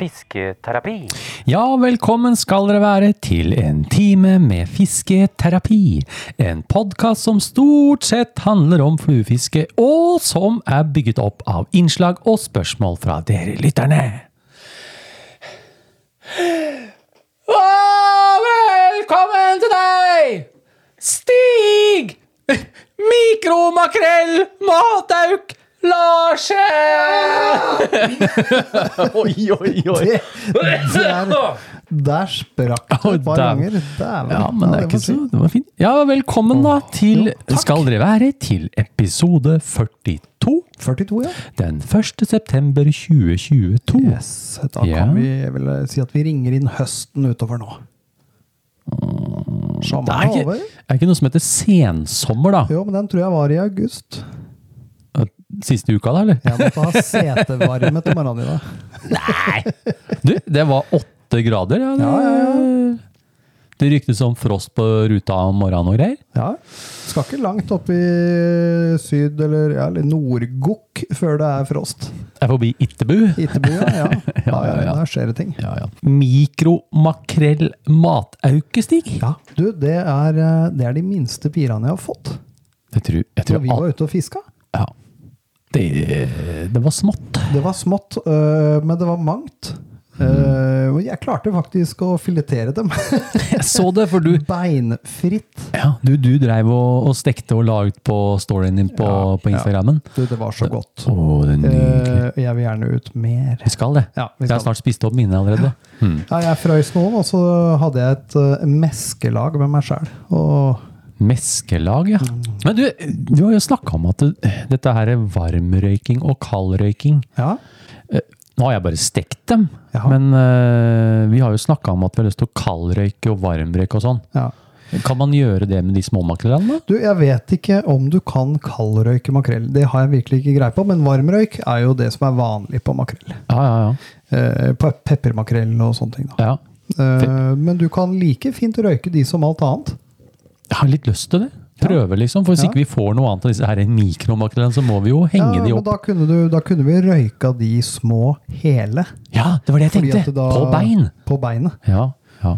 Fisketerapi. Ja, velkommen skal dere være til en time med fisketerapi. En podkast som stort sett handler om fluefiske, og som er bygget opp av innslag og spørsmål fra dere lytterne. Og velkommen til deg, Stig! Mikromakrell Matauk Larsen! oi, oi, oi. Der, der sprakk det et par ganger. Dæven. Ja, men det er ikke så Det var fint. Ja, velkommen da til jo. Skal dere være til episode 42 42, ja. den 1. september 2022. Yes, da Ja. kan vi vel si at vi ringer inn høsten utover nå. Det Sommeren er er over. er ikke noe som heter sensommer, da? Jo, men den tror jeg var i august. Siste uka, da, eller? Jeg måtte ha setevarme til morgenen i dag. Nei! Du, det var åtte grader. Ja, det, Ja, ja, det ryktes om frost på ruta om morgenen og greier. Ja. Skal ikke langt opp i syd, eller, ja, eller Nord-Gokk før det er frost. Er forbi Ittebu. Ittebu, ja. ja. ja, ja, ja. Der skjer det ting. Ja, ja. Mikromakrell mataukestig. Ja, du, det er, eh, det er de minste pirene jeg har fått. Jeg tror, jeg Når vi var ute og fiska. Ja. Det, det var smått. Det var smått, øh, men det var mangt. Mm. og jeg klarte faktisk å filetere dem. Jeg så det, for du Beinfritt. Ja, du, du dreiv og, og stekte og la ut på storyen din på, Ja, på Instagrammen. Du, det var så godt. Å, det nydelig. Eh, jeg vil gjerne ut mer. Vi skal det. Ja, vi Jeg har snart spist opp mine allerede. Mm. Ja, jeg frøys nå, og så hadde jeg et meskelag med meg sjæl. Og Meskelag, ja. Men du, du har jo snakka om at det, dette her er varmrøyking og kaldrøyking. ja, Nå har jeg bare stekt dem, Ja. men uh, vi har jo snakka om at vi har lyst til å kaldrøyke og varmrøyke og sånn. ja. Kan man gjøre det med de små makrellene? Du, jeg vet ikke om du kan kaldrøyke makrell. Det har jeg virkelig ikke greie på, men varmrøyk er jo det som er vanlig på makrell. Ja, ja, ja. Eh, på peppermakrell og sånne ting. Da. ja. Eh, men du kan like fint røyke de som alt annet. Jeg har litt lyst til det. Prøve, liksom. For hvis ikke vi får noe annet av disse her mikromakrellene, så må vi jo henge ja, de men opp. da kunne, du, da kunne vi røyka de små hele. Ja, det var det jeg Fordi tenkte. da- På bein. På beinet. Ja, ja.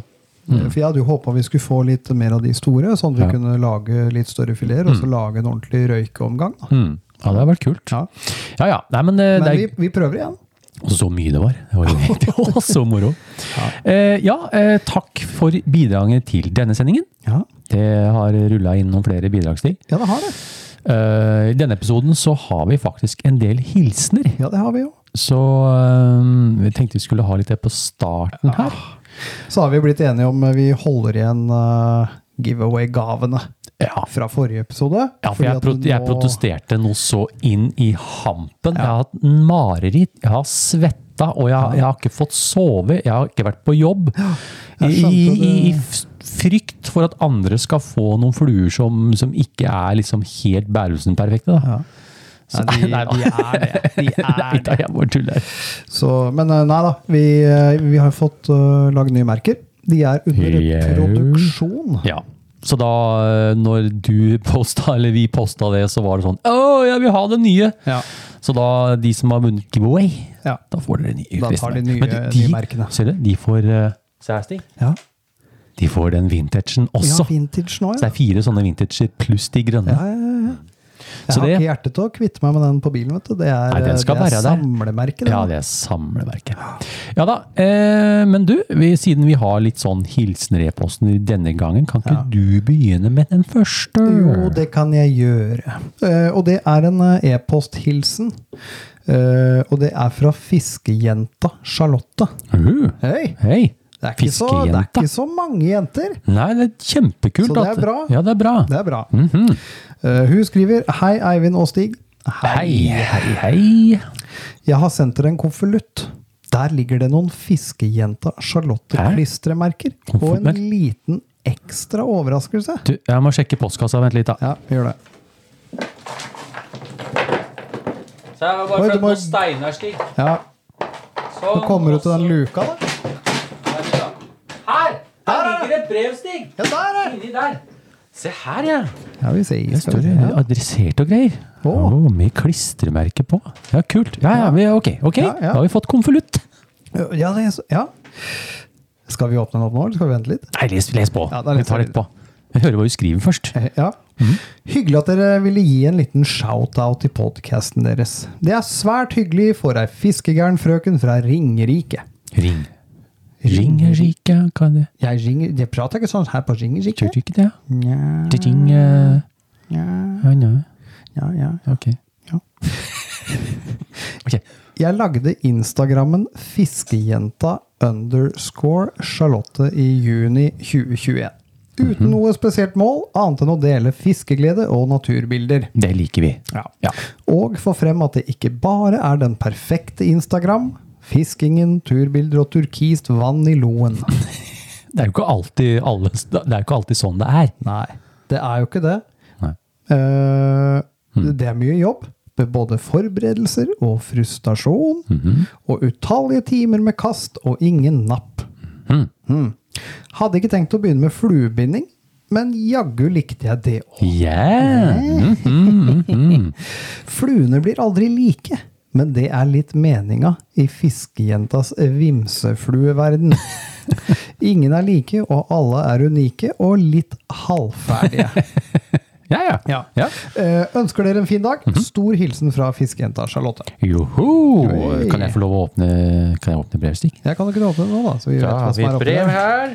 For jeg hadde jo håpa vi skulle få litt mer av de store, sånn at vi Ja. kunne lage litt større fileter, og så lage en ordentlig røykeomgang. Mm. ja, det hadde vært kult. Ja. Ja ja. Nei, men, det, Men det vi, er vi prøver igjen. Så mye det var. Det var, jo så moro. Eh, ja, eh, takk for bidraget til denne sendingen. Ja, Det har rulla inn noen flere bidragsting. ja det har det. Eh, I denne episoden så har vi faktisk en del hilsener. Ja, det har vi jo. Så eh, vi tenkte vi skulle ha litt det på starten her. Så har vi blitt enige om eh, vi holder igjen uh, giveaway-gavene Ja. fra forrige episode. Ja, for jeg, pro jeg protesterte noe så inn i hampen. Jeg har hatt mareritt, jeg har svetta, og jeg, jeg har ikke fått sove. Jeg har ikke vært på jobb. I, i. I frykt for at andre skal få noen fluer som, som ikke er liksom helt Bærumsen-perfekte. da. Ja. Så- Nei, de, de er det. De Nei er det. jeg bare tuller. Så, men eh, nei da, vi, eh, vi har fått uh, lagd nye merker. De er under produksjon. Ja. Så da eh, når du posta, eller vi posta det, så var det sånn Å, jeg vil ha det nye! Ja. Så da, de som har vunnet giveaway, Ja. da får dere nye Da tar de nye- Men de, nye merkene. Ser du, de får uh. Ja. De får den vintagen ja, vintage nå, ja. Så det er fire sånne vintager pluss de grønne. Ja, ja, ja. Jeg har det- ikke hjerte til å kvitte meg med den på bilen. vet du. Det er, Nei, det er samlemerket. Ja, det er samlemerket. Ja da. Eh, men du, vi, siden vi har litt sånn hilsener i e-posten denne gangen, kan ikke Ja. du begynne med den første? Jo, det kan jeg gjøre. Eh, og det er en eh, e-posthilsen. Eh, og det er fra fiskejenta Charlotte. Uh, Hei! Hei! Det er, ikke så, det er ikke så mange jenter. Nei, det er kjempekult. Så det er bra. Ja, det er bra. Det er bra. Mm -hmm. uh, hun skriver Hei, Eivind og Stig. Hei, hei, hei. Jeg har sendt dere en konvolutt. Der ligger det noen fiskejenta? Charlotte-klistremerker og en liten ekstra overraskelse. Du, jeg må sjekke postkassa. Vent litt, da. Ja, gjør det. Så jeg var Oi, bare du født må- på Steinar-stig. Ja, Sånn, Så kommer du til den luka, da. Her! Her ligger et brev, Stig! Ja, der, er Inni der. Se her, ja. Ja, vi ser. Det står. Ja. adressert og greier. Oh. Oh, med klistremerke på. Ja, kult. Ja, ja, vi, ok. ok. Ja, ja. Da har vi fått konvolutt. Ja, ja. Skal vi åpne den opp nå, eller skal vi vente litt? Nei, les, les på. Ja, vi tar litt på. Vi hører hva du skriver først. Eh, Ja. Hyggelig at dere ville gi en liten shout-out til podkasten deres. Det er svært hyggelig for ei fiskegæren frøken fra Ringerike. Ring. Ringerike, hva er det? Jeg, ringer, jeg prater ikke sånn her på Ringerike. Gjør du ikke det? Nja, Det ringer nja, Ja, ja. ja, ja. Ok. Ja. ok. Jeg lagde Instagrammen fiskejenta underscore Charlotte i juni 2021. Uten noe spesielt mål, annet enn å dele fiskeglede og naturbilder. Det liker vi. Ja. Ja. Og få frem at det ikke bare er den perfekte Instagram. Fiskingen, turbilder og turkist vann i loen. Det er jo ikke alltid, alle, det er jo ikke alltid sånn det er. Nei, det er jo ikke det. Eh, Det er mye jobb. Med både forberedelser og frustrasjon. Og utallige timer med kast og ingen napp. Mm. Hadde ikke tenkt å begynne med fluebinding, men jaggu likte jeg det òg. Yeah. Mm, mm, mm. Fluene blir aldri like, men det er litt meninga i fiskejentas vimseflueverden. Ingen er like, og alle er unike og litt halvferdige. Ja, ja. Ja. ja. Eh, ønsker dere en fin dag. Stor hilsen fra fiskejenta Charlotte. Joho! Oi. Kan jeg få lov å åpne, kan jeg åpne brevstikk? Jeg kan jo ikke åpne det nå, da. Så vi Da har vi et brev her. her.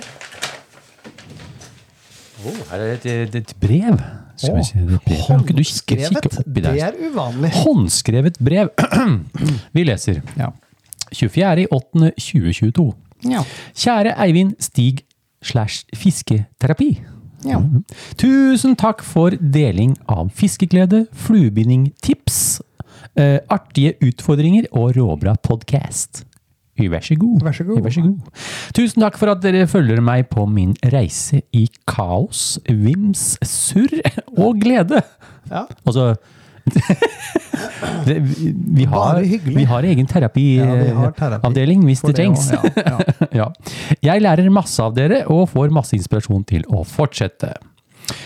Oh, her er det et, et brev. Skal vi se, det brev. Kan ikke du kikke, kikke Håndskrevet. Det er uvanlig. Håndskrevet brev. Vi leser. Ja. 24.8.2022. Ja. Kjære Eivind Stig slash fisketerapi. Ja. Tusen takk for deling av fiskeglede, fluebinding, tips, eh, artige utfordringer og råbra podkast. Vær så god. Vær så god. Vær så god. Tusen takk for at dere følger meg på min reise i kaos, vims, surr og glede. Ja. Altså det, vi, har, vi har egen Ja, terapi terapiavdeling hvis det trengs. ja, ja. Jeg lærer masse av dere og får masse inspirasjon til å fortsette.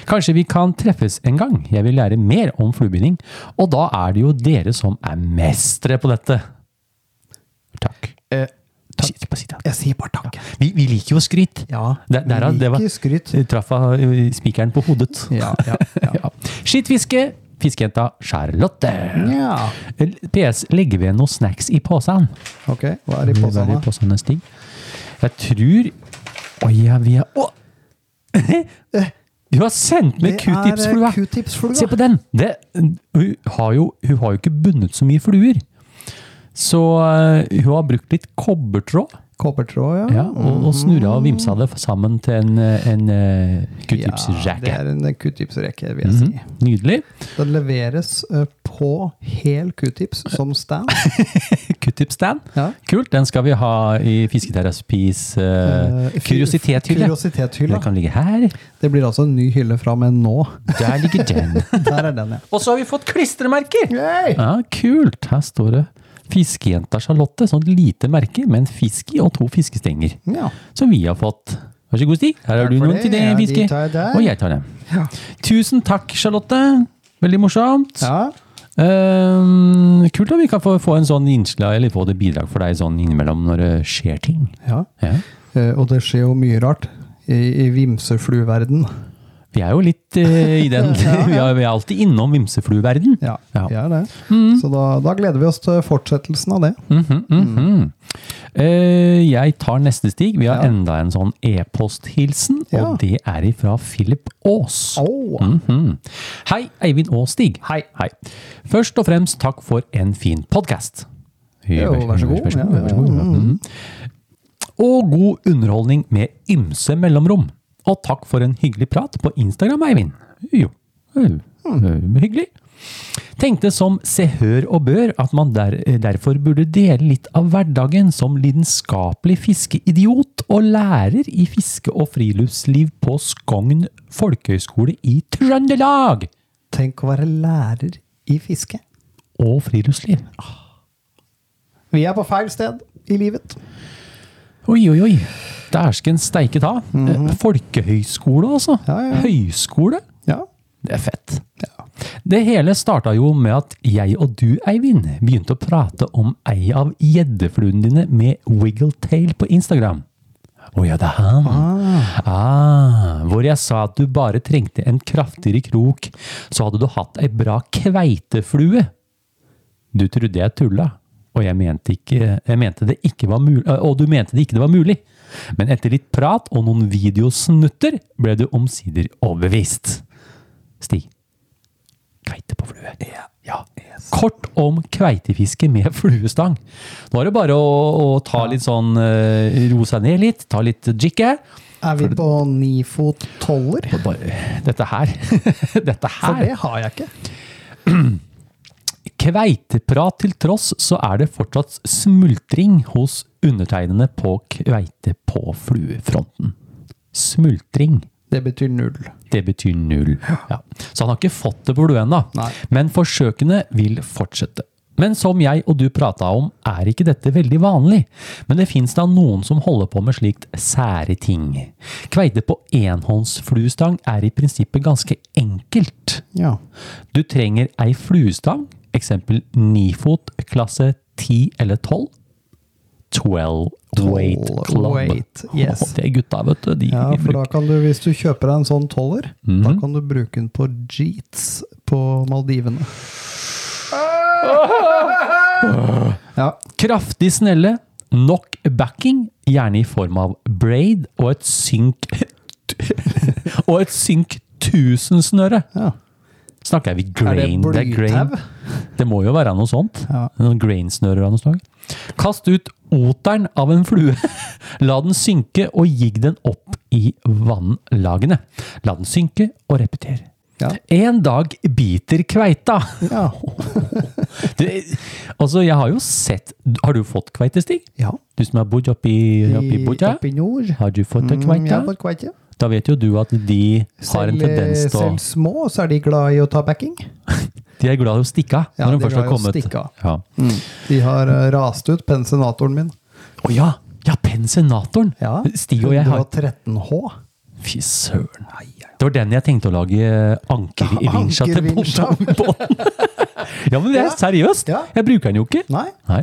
Kanskje vi kan treffes en gang? Jeg vil lære mer om fluebinding, og da er det jo dere som er mestere på dette. Eh, takk. Jeg sier bare takk. Vi, vi liker jo skryt. Ja, Der- der, vi det var- skryt. Traff spikeren på hodet. Ja, ja, ja. Ja. Skittfiske, fiskejenta Charlotte. ja. PS, legger vi noen snacks i posen? Ok, hva er i posen er i da? posen, Jeg tror Oi, ja, vi er Å! Du har sendt med! Q-tips-flua. Se på den! Det, hun, har jo, hun har jo ikke bundet så mye fluer. Så eh, hun har brukt litt kobbertråd Kobbertråd, ja. ja, og, og snurra og vimsa det sammen til en, eh, en eh, Ja, det q-tips-rekke. er en q-tips-rekke, vil jeg Mhm, si. Nydelig. Den leveres på hel q-tips som stand. Ja. Kult. Den skal vi ha i Fisketerapis uh, uh, kuriositetshylle. Kuriositetshylla. Den kan ligge her. Det blir altså en ny hylle fra meg nå. Der ligger den. Der er den, ja. Og så har vi fått klistremerker! Yay! Ja, kult. Her står det Fiskejenta Charlotte. Sånn lite merke med en fisk i og to fiskestenger. Ja. Som vi har fått. Vær så god, Stig. Her har du noen det. til det, Ja, de fiske. tar jeg der. Og jeg tar dem. Ja. Tusen takk, Charlotte. Veldig morsomt. ja. Ehm, kult om vi kan få, få en sånn innslag, eller få det bidrag for deg sånn innimellom når det skjer ting. ja. Ja. Eh, og det skjer jo mye rart i, i vimseflueverden. Vi er jo litt uh, i den vi, er, vi er alltid innom vimseflueverden. Ja, Ja. vi er det. Så da, da gleder vi oss til fortsettelsen av det. Mhm, mhm. Uh, jeg tar neste stig. Vi har Ja. enda en sånn e-posthilsen, Ja. og det er ifra Philip Aas. Åh. -hmm. Hei, Eivind og Stig. Hei. Hei. Først og fremst takk for en fin podkast. Jo, vær så god. Vær så Ja, ja. Og god underholdning med ymse mellomrom. Og takk for en hyggelig prat på Instagram, Eivind. Jo, eh, eh, hyggelig. Tenkte som se, hør og bør at man der, derfor burde dele litt av hverdagen som lidenskapelig fiskeidiot og lærer i fiske og friluftsliv på Skogn folkehøgskole i Trøndelag. Tenk å være lærer i fiske. Og friluftsliv. Vi er på feil sted i livet. Oi, oi, oi. Dæsken steike ta. Eh, Folkehøyskole, altså. Ja, ja, ja. Høyskole. Ja. Det er fett. Det hele starta jo med at jeg og du, Eivind, begynte å prate om ei av gjeddefluene dine med wiggletail på Instagram. Å ja, det er han. Ah, hvor jeg sa at du bare trengte en kraftigere krok, så hadde du hatt ei bra kveiteflue. Du trodde jeg tulla, og jeg mente, ikke, jeg mente det ikke var mulig, og du mente det ikke det var mulig. Men etter litt prat og noen videosnutter ble du omsider overbevist. Stig. Kveite på flue. Ja. Kort om kveitefiske med fluestang. Nå er det bare å, å ta litt sånn uh, Ro seg ned litt, ta litt jikke. Er vi på ni fot toller? Dette her. dette her For det har jeg ikke. Kveiteprat til tross, så er det fortsatt smultring hos undertegnede på kveite på fluefronten. Smultring. Det betyr null. Det betyr null. Ja. Så han har ikke fått det på fluen, ennå. Men forsøkene vil fortsette. Men som jeg og du prata om, er ikke dette veldig vanlig. Men det fins da noen som holder på med slikt sære ting. Kveite på enhåndsfluestang er i prinsippet ganske enkelt. Ja. Du trenger ei fluestang, eksempel 9 fot, klasse 10 eller 12. 12 weight club. weight, yes. Det er gutta, vet du. Ja, for da kan du, hvis du kjøper deg en sånn tolver, mm -hmm. da kan du bruke den på Jeets på Maldivene. Ja. Kraftig snelle, nok backing, gjerne i form av braid, og et synk Og et synk 1000-snøre. ja. Snakker vi grain? Det, er det blytau? det må jo være noe sånt. Ja. Noen grainsnører av noe slag. Kast ut oteren av en flue. La den synke, og gigg den opp i vannlagene. La den synke, og repeter. Ja. En dag biter kveita. Ja. Du, altså, jeg har jo sett Har du fått kveitestig? ja. Du som har bodd oppi, oppi Bodø? Oppe i nord. Har du fått kveite? Mm, jeg har fått kveite. Da vet jo du at de har en tendens til å selv små, så er de glad i å ta backing. De er glad i å stikke av Ja, når de de først har kommet. Ja. Mm. De har eh, rast ut pensenatoren min. Å ja! Ja, pensenatoren! Ja. Stig og jeg har 113H. Fy søren. Det var den jeg tenkte å lage anker i vinsja til på. ja, men det er seriøst! Jeg bruker den jo ikke. Nei? Nei.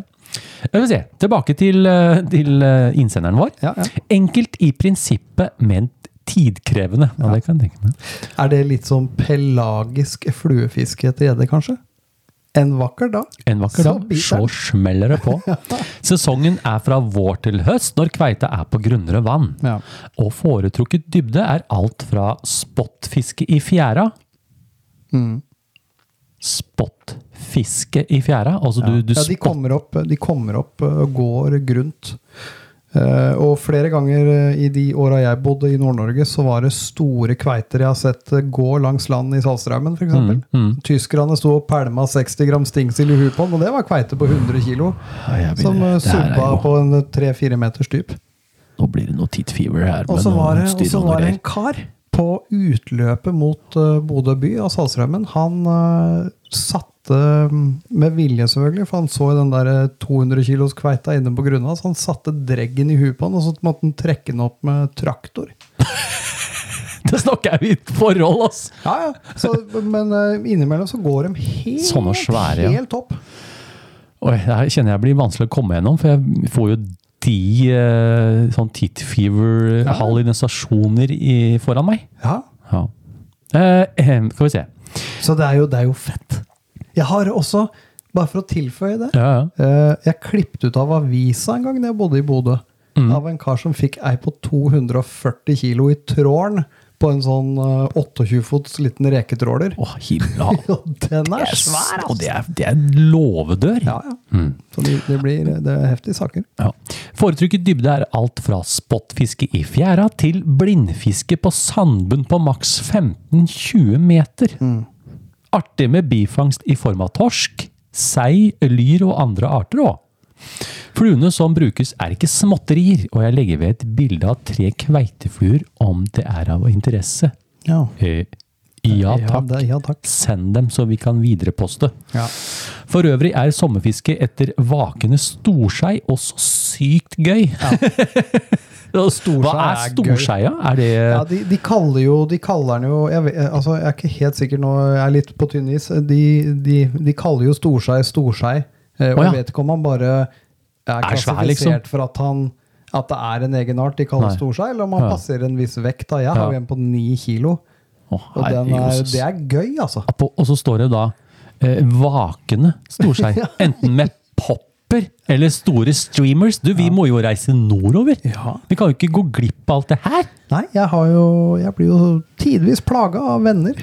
Se. Tilbake til, eh, til eh, innsenderen vår. Ja, ja. Enkelt i prinsippet, men tidkrevende. Ja, det kan jeg tenke meg. Er det litt sånn pelagisk fluefiske etter gjedde, kanskje? En vakker dag. En vakker Så dag, så smeller det på. Sesongen er fra vår til høst, når kveita er på grunnere vann. Ja. Og foretrukket dybde er alt fra spottfiske i fjæra Mm. Spottfiske i fjæra? Altså du, du ja, de kommer opp, de kommer opp eh, og går grunt. Eh, og flere ganger eh, i de åra jeg bodde i Nord-Norge, så var det store kveiter jeg har sett eh, gå langs land i Saltstraumen, f.eks. Mm, mm. Tyskerne sto og pælma 60 gram stingsild i huet på den, og det var kveite på 100 kilo. jeg Som subba på en tre-fire meters dyp. Nå blir det noe tittfever her. Og så var det en kar på utløpet mot uh, Bodø by av Saltstraumen. Han eh, satte, mm, med vilje selvfølgelig, for han så den der eh, 200 kilos kveita inne på grunna, så han satte dreggen i huet på han, og så måtte han trekke den opp med traktor. Det snakker jeg i forhold, ass! Ja, ja. Så, men eh, innimellom så går de helt, svære, helt opp. Oi, det kjenner jeg blir vanskelig å komme gjennom, for jeg får jo de eh, sånn tit-fever-hallusinasjoner i- foran meg. Ja. Ja. Eh, eh, skal vi se. Så det er, jo, det er jo fett. Jeg har også, bare for å tilføye det, Ja, ja. Eh, jeg klippet ut av avisa en gang da jeg bodde i Bodø. Mm. Av en kar som fikk ei på 240 kilo i trålen på en sånn eh, 28 fots liten reketråler. Å, himla. Og den er Yes. svær, Og altså! det er, det er låvedør. Ja, ja. Mm. Så det, det blir det er heftige saker. Ja. Foretrukket dybde er alt fra spottfiske i fjæra til blindfiske på sandbunn på maks 15-20 meter. Artig med bifangst i form av torsk, sei, lyr og andre arter òg. Fluene som brukes er ikke småtterier, og jeg legger ved et bilde av tre kveitefluer om det er av interesse. Ja. Eh, ja takk. det, ja, takk. Send dem så vi kan videreposte. Ja. For øvrig er sommerfiske etter vakende storskei også sykt gøy. Ja. Hva er er Er det Ja, de, de kaller jo De kaller den jo jeg, vet, altså, jeg er ikke helt sikker nå, jeg er litt på tynn is. De, de, de kaller jo storskei storskei. Eh, og jeg vet ikke om han bare er Er klassifisert liksom. for at han at det er en egen art de kaller storsei, eller om han Ja. passerer en viss vekt. da. Jeg har Ja. jo en på ni kilo, og den er, det er gøy, altså. Og så står det da eh, vakende storskei. Enten med popper eller store streamers. Du, vi må jo reise nordover. Ja. Vi kan jo ikke gå glipp av alt det her. Nei, jeg, har jo, jeg blir jo tidvis plaga av venner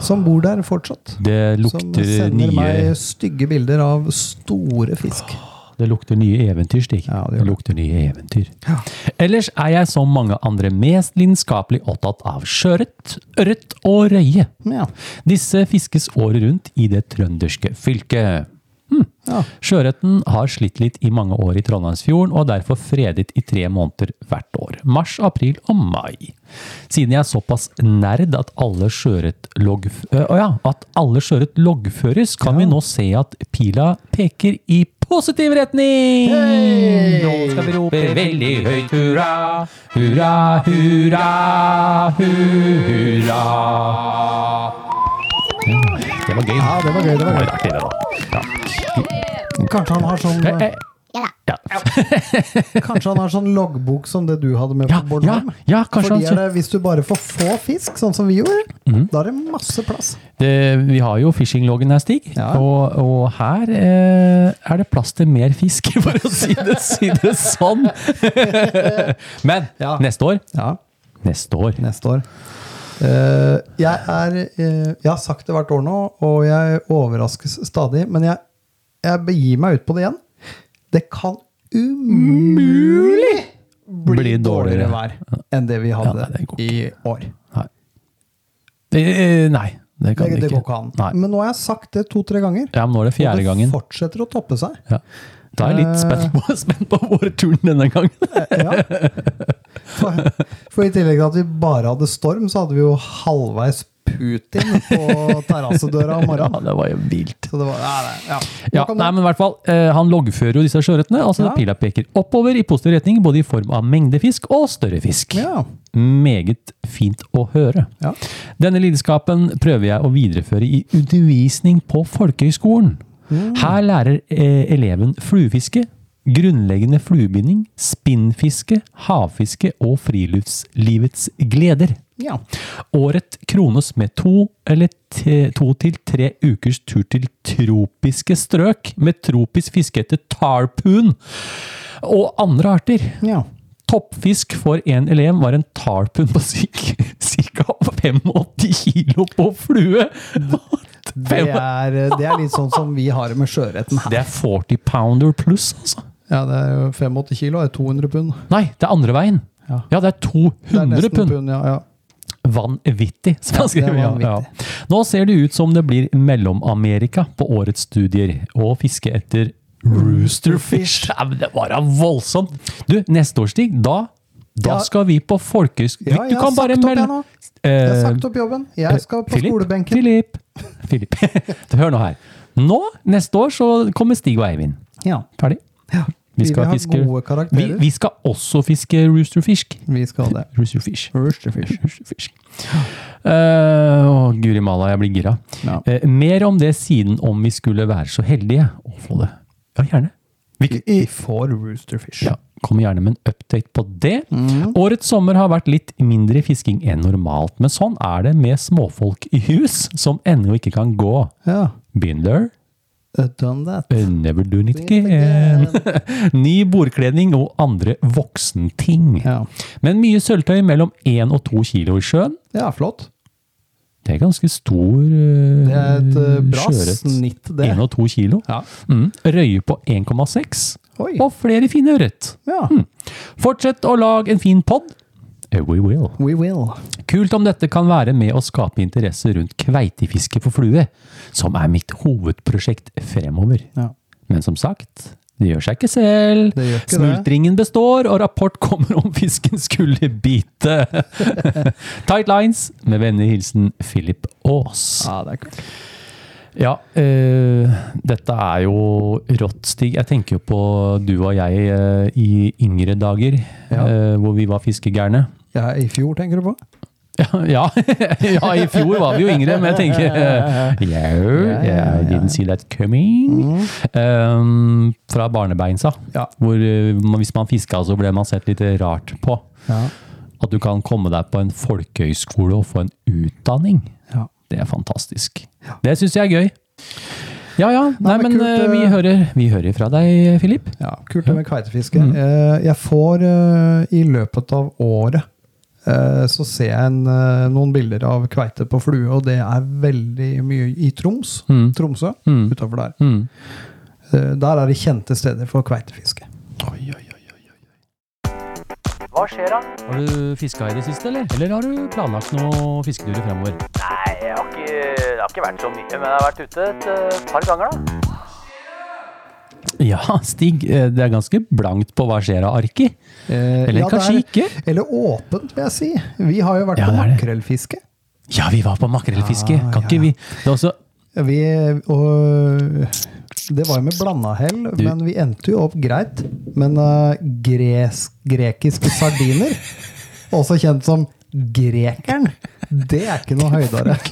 som bor der fortsatt. Det Som sender nye meg stygge bilder av store fisk. Det lukter nye eventyr, Stig. Ja, det det, lukter nye eventyr. Ellers er jeg som mange andre mest lidenskapelig opptatt av sjøørret, ørret og røye. Ja. Disse fiskes året rundt i det trønderske fylket. Ja. Sjøørreten har slitt litt i mange år i Trondheimsfjorden, og er derfor fredet i tre måneder hvert år. Mars, april og mai. Siden jeg er såpass nerd at alle sjøørret loggf- øh, ja, loggføres, kan vi nå se at pila peker i positiv retning! Nå skal vi rope veldig høyt hurra, hurra, hurra, hurra. Det var gøy. Ja, det var gøy. det var gøy. artig, det da. Kanskje han har sånn, Eh, eh, Ja, kanskje han har sånn loggbok som det du hadde med ja, på Bornholm? ja, ja kanskje Fordi er han det, Hvis du bare får få fisk, sånn som vi gjorde, mm. da er det masse plass. det, Vi har jo fishingloggen her, Stig. Ja. Og, og her eh, er det plass til mer fisk, for å si det, si det sånn. Men Ja. neste år Ja, Neste år. neste år. Eh, jeg er eh, Jeg har sagt det hvert år nå, og jeg overraskes stadig, men jeg, jeg begir meg ut på det igjen. Det kan umulig bli, Bli dårligere. dårligere vær enn det vi hadde Ja, nei, det i år. Eh, nei, det kan Det, det det går ikke. ikke an. Nei. Men nå har jeg sagt det to-tre ganger. Ja, men nå er det fjerde Og det gangen. fortsetter å toppe seg. Ja. Da er jeg litt Eh. spent på, spent på våre turen denne gangen. Ja. For, for i tillegg til at vi bare hadde storm, så hadde vi jo halvveis Putin på terrassedøra om morgenen. Ja, det var jo vilt. Så det var, ja, det- ja. Ja, nei, men i hvert fall, eh, Han loggfører jo disse sjøørretene. Altså Ja. Pila peker oppover i positiv retning, både i form av mengde fisk og større fisk. ja. Meget fint å høre. Ja. Denne lidenskapen prøver jeg å videreføre i undervisning på folkehøgskolen. Mm. Her lærer eh, eleven fluefiske, grunnleggende fluebinding, spinnfiske, havfiske og friluftslivets gleder. ja. Året krones med to eller te, to til tre ukers tur til tropiske strøk med tropisk fiske etter tarpoon og andre arter. ja. Toppfisk for en elev var en tarpoon på ca. 85 kilo på flue. Det er, det er litt sånn som vi har det med sjøørreten her. Det er 40 pounder pluss, altså. Ja, det er jo 85 kilo, det er 200 pund. Nei, det er andre veien. Ja. Ja, det er 200 Det er pund. pund, ja, ja. Vanvittig, som han skriver. er Ja, ja. Nå ser det ut som det blir Mellom-Amerika på årets studier, og fiske etter roosterfish. Det var da voldsomt! Du, neste års Stig, da, da Ja. skal vi på folkehøyskole. Ja, jeg har sagt opp jeg har Eh, sagt opp jobben. Jeg skal på Philip, skolebenken. Filip. Filip. Hør nå her. Nå, neste år, så kommer Stig og Eivind. Ja. Ferdig. ja. Vi skal vi, fiske vi, vi skal også fiske roosterfish. Vi skal det. Roosterfish. Roosterfish. Roosterfish. Uh, Å, guri malla, jeg blir gira. Ja. Uh, mer om det siden om vi skulle være så heldige å få det. Ja, gjerne. Vi, Vi får roosterfish. ja, kommer gjerne med en update på det. Mm. Årets sommer har vært litt mindre fisking enn normalt, men sånn er det med småfolk i hus som ennå ikke kan gå. Ja. Been there, I've Done that. uh, never do it again. Ny bordkledning og andre voksenting. Ja. Men mye sølvtøy mellom 1 og 2 kilo i sjøen. ja, flott. Det er ganske stor uh, Det er et uh, bra sjøret. snitt, det. 1 og 2 kilo. Ja. Mm. Røye på 1,6. Oi. Og flere fine ørret. Ja. Fortsett å lage en fin pod. Uh, We will. We will. Kult om dette kan være med å skape interesse rundt kveitefiske for flue, som er mitt hovedprosjekt fremover. Ja. Men som sagt, Det gjør seg ikke selv. Ikke Smultringen det. Består, og rapport kommer om fisken skulle bite. Tight lines, med vennlig hilsen Philip Aas. Ja, det er kult. Ja, øh, dette er jo rått, Stig. Jeg tenker jo på du og jeg øh, i yngre dager, Ja. øh, hvor vi var fiskegærne. Ja, I fjor, tenker du på? Ja, ja, ja, i fjor var vi jo yngre, men jeg tenker yeah, Yo, I didn't see that coming. Um, fra barnebeinsa, hvor hvis man fiska, så ble man sett litt rart på. At du kan komme deg på en folkehøyskole og få en utdanning. Ja. Det er fantastisk. Det syns jeg er gøy. Ja ja, nei, men men kult, eh, vi eh. hører, vi hører fra deg, Filip. Ja, kult det med kveitefiske. Mm. Eh, Jeg får i løpet av året så ser jeg en, noen bilder av kveite på flue, og det er veldig mye i Troms. Mm. Tromsø, Mm. utover der. Mm. Der er det kjente steder for kveitefiske. Hva skjer da? Har du fiska i det siste, eller? Eller har du planlagt noen fisketurer fremover? Nei, jeg har ikke, det har ikke vært så mye, men jeg har vært ute et eh, par ganger da. Ja, Stig, eh, det er ganske blankt på hva skjer av arket. Eh, Eller ja, kanskje er- ikke? Eller åpent, vil jeg si. Vi har jo vært Ja, på makrellfiske. Ja, vi var på makrellfiske. Ja, Kan ja, ikke vi Det er også Vi, og, det var jo med blanda hell, men vi endte jo opp greit. Men uh, gres, grekiske sardiner, også kjent som grekeren, det er ikke noe høydere.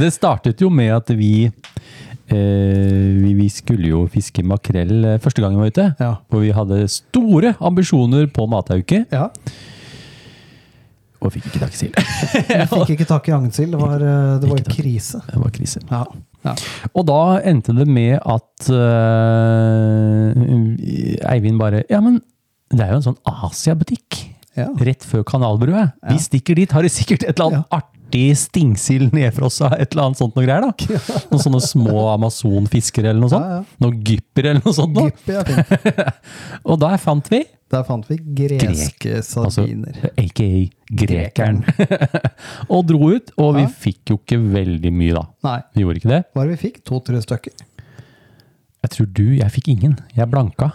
Det startet jo med at vi eh, vi, vi skulle jo fiske makrell eh, første gang vi var ute. Ja. Hvor vi hadde store ambisjoner på matauke, Ja, og fikk ikke tak i sild. Fikk ikke tak i agnsild. Det var, eh, det var krise. Det var krise. Ja. Ja. Og da endte det med at uh, Eivind bare Ja, men det er jo en sånn Asia-butikk Ja. rett før Kanalbrua. Vi stikker dit, har de sikkert et eller annet artig stingsild nedfrossa, et eller annet sånt noe greier, da. Noen sånne små Amazon-fiskere eller noe sånt. Ja, ja. Noen gypper eller noe sånt. Da. Og der fant vi, Der fant vi greske Grek. sardiner. aka Grekeren. og dro ut, og vi Ja. fikk jo ikke veldig mye da. Nei, Vi gjorde ikke det. hva var det vi fikk? To-tre stykker. Jeg tror du, jeg fikk ingen. Jeg blanka.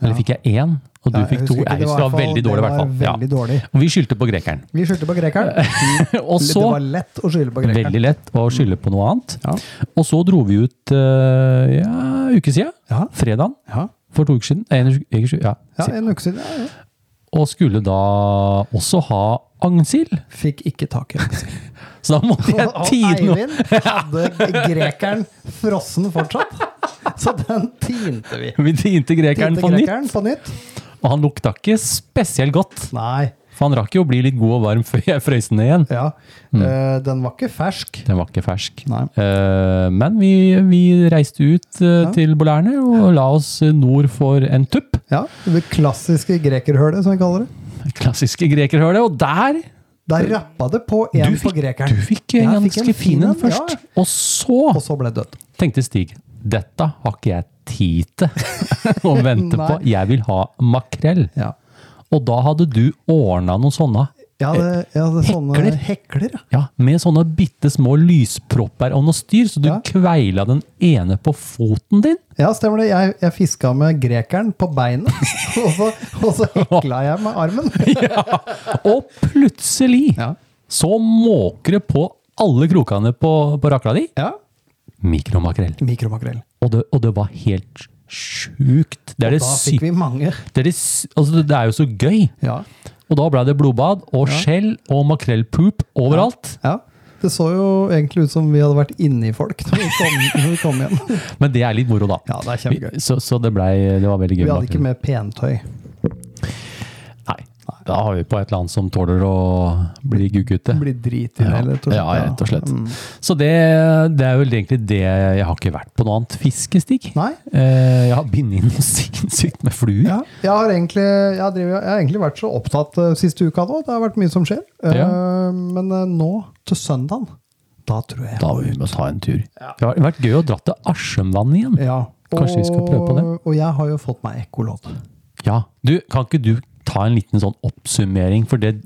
Eller Ja. fikk jeg én, og du Ja, fikk to. ikke, Jeg det husker det var fall- veldig dårlig, i hvert fall. Dårlig. Og vi skyldte på grekeren. Vi skyldte på grekeren. Og Det var lett å skylde på grekeren. veldig lett å skylde på noe annet. Ja. Og så dro vi ut uh, ja, uke siden, Ja. fredagen, Ja. For to uker siden. En uke, siden, ja. ja, en uke siden. Ja, ja. Og skulle da også ha agnsild. Fikk ikke tak i agnsild. Så da måtte jeg Og tine noe. Eivind hadde grekeren frossen fortsatt. Så den tinte vi. Vi tinte grekeren Tinte på nytt. på nytt. Og han lukta ikke spesielt godt. Nei. For han rakk jo å bli litt god og varm før jeg frøs den ned igjen. Ja. Eh, den var ikke fersk. Den var ikke fersk. Eh, men vi, vi reiste ut uh, Ja. til Bolærne og la oss nord for en tupp. Ja, Det klassiske grekerhølet, som vi kaller det. Klassiske grekerhølet. Og der Der rappa det på en fikk, på fikk, grekeren. du fikk en fikk ganske en fin en en, først. ja. Og så Og så ble det dødt. tenkte Stig dette har ikke jeg tid til å vente på. Jeg vil ha makrell. Ja. Og da hadde du ordna noen sånne. Jeg hadde, jeg hadde sånne Hekler. hekler. ja. Ja, Med sånne bitte små lyspropper og noe styr, så du Ja. kveila den ene på foten din. Ja, stemmer det. Jeg, jeg fiska med grekeren på beinet, og så, og så hekla jeg med armen. Og plutselig Ja. så måker det på alle krokene på, på rakla di. ja. Mikromakrell. Mikromakrell. Og det, og det var helt sjukt. Det er, Og det, da fikk vi mange. det, er det, altså det er jo så gøy. Ja. Og da ble det blodbad og Ja. skjell og makrellpoop overalt. ja. Det så jo egentlig ut som vi hadde vært inni folk når vi kom, når vi kom hjem. Men det er litt moro, da. Ja, det er kjempegøy. Så, så det, ble, det var veldig gøy. Vi hadde ikke med pentøy. Da har vi på et eller annet som tåler å bli guggutte. Bli driti Ja, rett og slett. ja, rett og slett. Mm. Så det, det er vel egentlig det Jeg har ikke vært på noe annet fiskestikk. Nei. Eh, Jeg har bindet inn noe sinnssykt med fluer. Ja, jeg har egentlig, jeg driver, jeg har egentlig vært så opptatt uh, siste uka nå. Det har vært mye som skjer. Ja. Uh, Men uh, nå, til søndagen, da tror jeg Da må vi må ta en tur. Det har vært gøy å dra til Asjøvann igjen. Ja. Kanskje vi skal prøve på det? Og jeg har jo fått meg ekkolodd. Ja, du, Kan ikke du ta en liten sånn oppsummering? For det,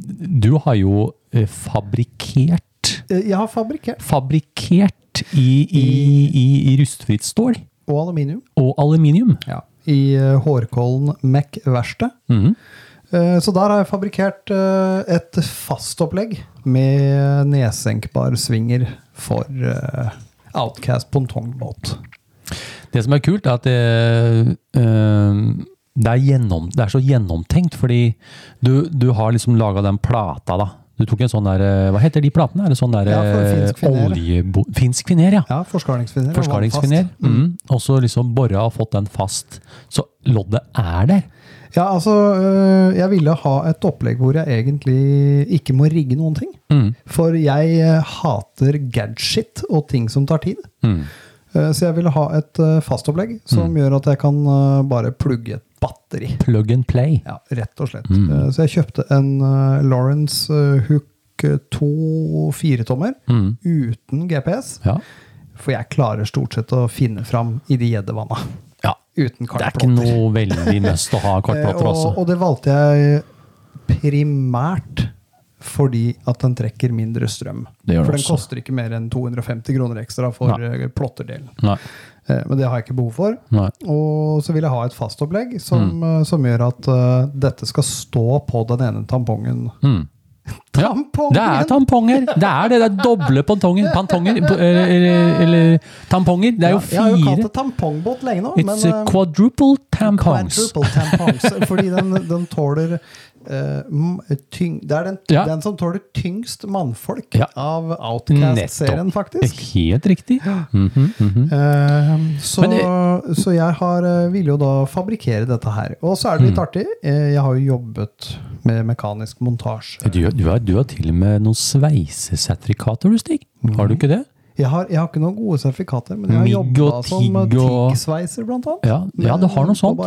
du har jo eh, fabrikkert Eh, Jeg har fabrikkert. Fabrikkert i, i, i, i rustfritt stål. og aluminium. og aluminium. Ja. I eh, Hårkollen Mech verksted. Mm -hmm. Så der har jeg fabrikkert et fastopplegg med nedsenkbar svinger for Outcast pongtongbåt. Det som er kult, er at det, eh, det, er, gjennom, det er så gjennomtenkt, fordi du, du har liksom laga den plata, da. Du tok en sånn der eh, Hva heter de platene? Er det sånn der Ja, eh, finsk oljebo... Finsk finer, ja. Ja, forskalingsfiner. og Forskalingsfiner. Mm. Og så liksom bora og fått den fast. Så loddet er der. Ja, altså, øh, jeg ville ha et opplegg hvor jeg egentlig ikke må rigge noen ting. Mm. For jeg øh, hater gadget og ting som tar tid. Mm. Eh, Så jeg ville ha et øh, fastopplegg som gjør at jeg kan øh, bare plugge et batteri. Plug and play. Ja, rett og slett. Mm. Eh, Så jeg kjøpte en øh, Lawrence øh, Hook øh, 2 firetommer Mm. uten GPS. Ja. For jeg klarer stort sett å finne fram i de gjeddevanna. ja. Uten Det er ikke noe veldig must å ha kartplater kartplotter og, også. og det valgte jeg primært fordi at den trekker mindre strøm. Det gjør den for den også. koster ikke mer enn 250 kroner ekstra for eh, plotterdelen. Nei. Eh, Men det har jeg ikke behov for. Nei. Og så vil jeg ha et fastopplegg som, Mm. eh, som gjør at uh, dette skal stå på den ene tampongen. Mm. Ja, Tampongen! det er tamponger! Det er det. Det er doble pantonger. Pantonger eller, eller, eller tamponger. Det er jo Ja, jeg har jo kalt det tampongbåt lenge nå. It's eh, quadruple tampongs. Quadruple tampongs, fordi den, den tåler eh, m- tyng, Det er den, Ja. den som tåler tyngst mannfolk Ja. av Outcast-serien, faktisk. Helt riktig. Mm -hmm, mm -hmm. Uh, så, det, så jeg har, eh, ville jo da fabrikkere dette her. Og så er det litt Mm. artig. eh, Jeg har jo jobbet med mekanisk montasje. Du, du, har, du har til og med noen sveisesertifikater, du, Stig. Har du ikke det? Jeg har, jeg har ikke noen gode sertifikater, men jeg har jobba som eh, tiggsveiser, blant annet. Ja, ja du har noe sånt.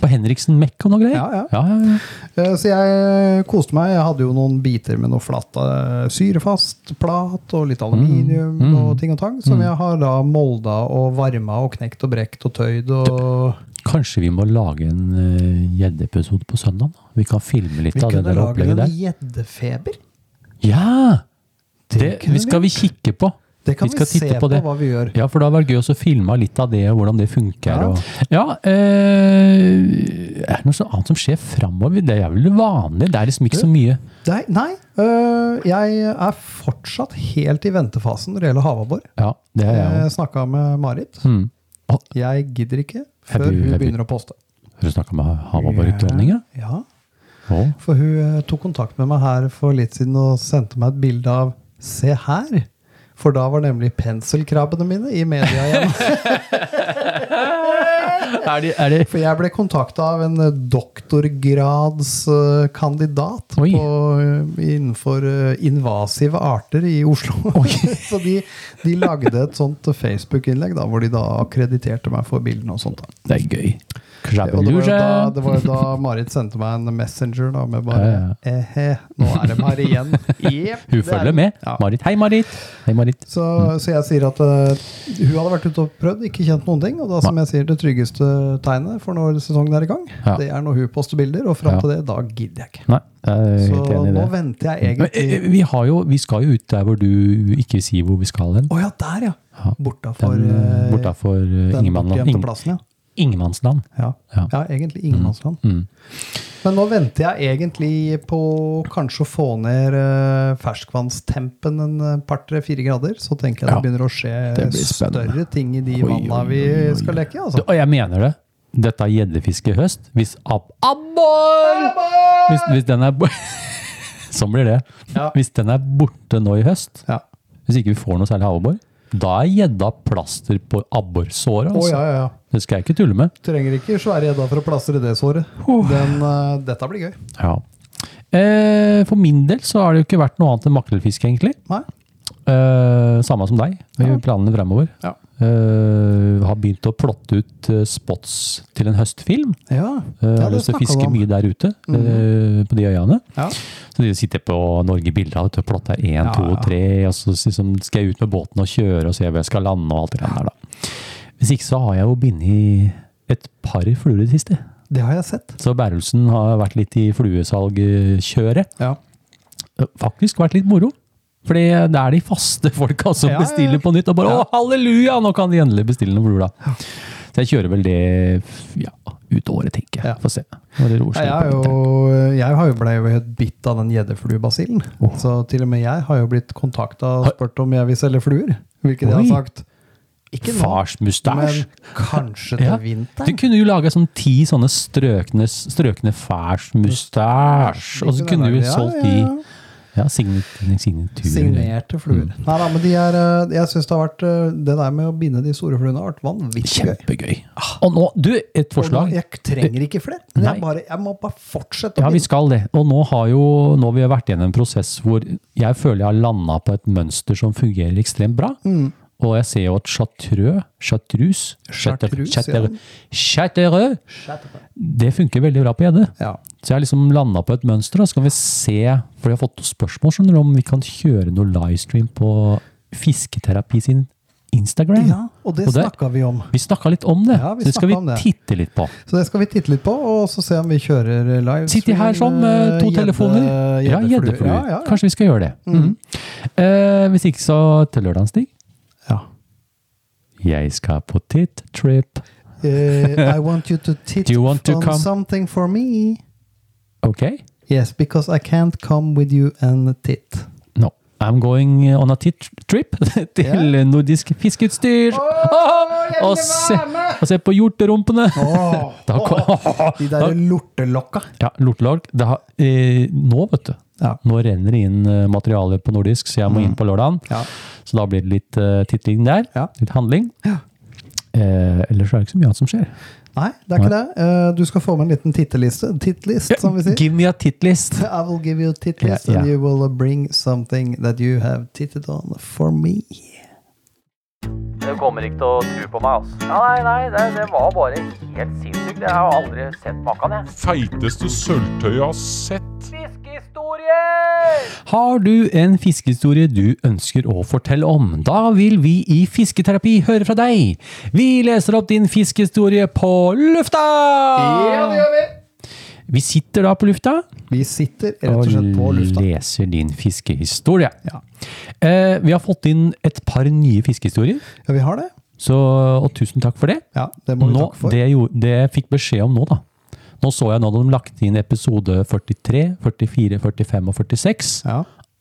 På Henriksen Mekk og noe greier? Ja, ja. ja. Eh, Så jeg koste meg. Jeg hadde jo noen biter med noe flatt eh, syrefast plat og litt aluminium Mm, mm, og ting og tang, som jeg har da molda og varma og knekt og brekt og tøyd og Kanskje vi må lage en eh, gjeddeepisode på søndag? da? Vi kan filme litt Vi av det der opplegget der lage en gjeddefeber. Ja! Det, Det vi skal vi vi kikke på. Det kan vi, vi se på, på hva vi gjør. Ja, for det hadde vært gøy å filme litt av det, hvordan det funker. Ja. Og, ja eh, er det noe annet som skjer framover? Det er vel det vanlige? Det er liksom ikke så mye. Nei, nei øh, jeg er fortsatt helt i ventefasen når det gjelder havabbor. Ja, det er jeg Jeg snakka med Marit. Mm. Jeg gidder ikke før blir- hun begynner å poste. Har du snakka med Havabbor-dronninga? Ja, For hun eh, tok kontakt med meg her for litt siden og sendte meg et bilde av Se her! For da var nemlig penselkrabbene mine i media igjen. Er de, er de? For jeg ble kontakta av en eh, doktorgradskandidat på, eh, innenfor eh, invasive arter i Oslo. Så de, de lagde et sånt Facebook-innlegg hvor de da akkrediterte meg for bildene og sånt. da. Det er gøy. Og det var, jo da, da Marit sendte meg en messenger da, med bare Ja, Ehe, nå er de her igjen. Yep, Hun er følger med. Ja. Marit. Hei, Marit. Hei, Marit. Så, så jeg sier at uh, hun hadde vært ute og prøvd, ikke kjent noen ting. Og da som jeg sier, det tryggeste tegnet for når sesongen er i gang, Ja. det er når hun poster bilder. Og fram til det, da gidder jeg ikke. Nei, jeg Så nå det. venter jeg Men, eh, egentlig vi, har jo, vi skal jo ut der hvor du ikke sier hvor vi skal hen. Å ja, der ja! Ja. Bortafor Den, eh, bortafor uh, Ingemann- ja. Ingemannsland. Ja. Ja. ja, egentlig ingenmannsland. Mm. Men nå venter jeg egentlig på kanskje å få ned eh, ferskvannstempen en eh, par, tre, fire grader. Så tenker jeg Ja. det begynner å skje større ting i de vanna vi skal leke i. Altså. og jeg mener det. Dette er gjeddefiske i høst. Hvis ab Abbor! Hvis, hvis den er Sånn blir det. Ja. Hvis den er borte nå i høst, Ja. hvis ikke vi får noe særlig havabbor, da er gjedda plaster på abborsåret. Altså. Altså. ja, ja, ja. Det skal jeg ikke tulle med. Trenger ikke svære gjedda for å plastre det såret. Den, uh, dette blir gøy. Ja. Eh, for min del så har det jo ikke vært noe annet enn makrellfiske, egentlig. Nei? Eh, samme som deg, i Ja. planene fremover. Ja. Eh, har begynt å plotte ut eh, spots til en høstfilm. Ja, Uh, det har lyst til å snakket fiske vi om. mye der ute, eh, på de øyene. Ja. Så de sitter på Norge Bilder og plotter én, Ja, to, tre, og så liksom skal jeg ut med båten og kjøre og se hvor jeg skal lande og alt det der. da. Hvis ikke så har jeg jo bindet et par fluer i det siste. Det har jeg sett. Så Bærelsen har vært litt i fluesalgkjøret. Ja. Faktisk vært litt moro. Fordi det er de faste folka som Ja, bestiller på nytt. Og bare å, halleluja, nå kan de endelig bestille noen blod', da. Så jeg kjører vel det ja, ut året, tenker jeg. Ja. Få se. Jeg, jo, jeg har jo blei jo helt bitt av den gjeddefluebasillen. Oh. Så til og med jeg har jo blitt kontakta og spurt om jeg vil selge fluer. Hvilket jeg har sagt ikke nå, Farsmustasj. men kanskje til Ja. Du kunne jo laga sånn ti sånne strøkne, strøkne farsmustasj, og så kunne du jo solgt de ja. ja, signatur. signatur. Signerte fluer. Mm. Nei da, men de er eh, Jeg syns det har vært eh, Det der med å binde de store fluene har vært vanvittig gøy. Kjempegøy. Og nå, du, et forslag. nå, jeg trenger ikke flere. Jeg, bare, jeg må bare fortsette Ja, vi skal det. Og nå har jo nå har vi vært gjennom en prosess hvor jeg føler jeg har landa på et mønster som fungerer ekstremt bra. Mm. Og jeg ser jo at chartreux, chartreuse, Chartreuse, chartre- chartreux, det funker veldig bra på gjedde. Ja. Så jeg har liksom landa på et mønster. Da. Så kan vi se, for jeg har fått spørsmål skjønner om vi kan kjøre noe livestream på Fisketerapi sin Instagram. ja, og det Og snakka vi om. Vi snakka litt om det, Ja, så det skal vi det. titte litt på. Så det skal vi titte litt på, og så se om vi kjører live. Sitter her sånn med to telefoner. Ja, gjeddefluer. Ja, ja. Kanskje vi skal gjøre det. Mhm. Eh, hvis ikke, så til lørdagen, Stig. Jeg skal på tit-trip. Uh, I want you to tit you to on come? something for me. Okay. Yes, because I can't come with you and tit. No. I'm going on a tit trip til nordisk fiskeutstyr. Åh, og, se, og se på hjorterumpene! Da oh, De der lortelokka. Ja, lortelokk. Eh, nå, vet du. Ja. Nå renner det inn eh, materiale på nordisk, så jeg må inn på lørdagen. Ja. Så da blir det litt uh, titling der. Ja. Litt handling. Eh, ellers er det ikke så mye annet som skjer. Nei, det er ikke det. Uh, du skal få med en liten titteliste. Tittlist, som vi sier. Give me a tit-list! I will give you a tittlist, yeah, Ja, ja. and you will bring something that you have titted on for me. Du kommer ikke til å tro på meg, altså. Nei, nei, det, det var bare helt sinnssykt. Jeg har aldri sett maken, jeg. Feiteste sølvtøyet jeg har sett. Fiskehistorier! Har du en fiskehistorie du ønsker å fortelle om? Da vil vi i Fisketerapi høre fra deg. Vi leser opp din fiskehistorie på lufta! Ja, det gjør vi! Vi sitter da på lufta Vi sitter rett og slett på lufta. Og leser din fiskehistorie. Ja. Eh, vi har fått inn et par nye fiskehistorier, Ja, vi har det. så, og tusen takk for det. Ja, det må vi Nå, takke for. det, jeg det jeg fikk beskjed om nå, da. Nå så jeg nå de lagt inn episode 43, 44, 45 og 46. Ja.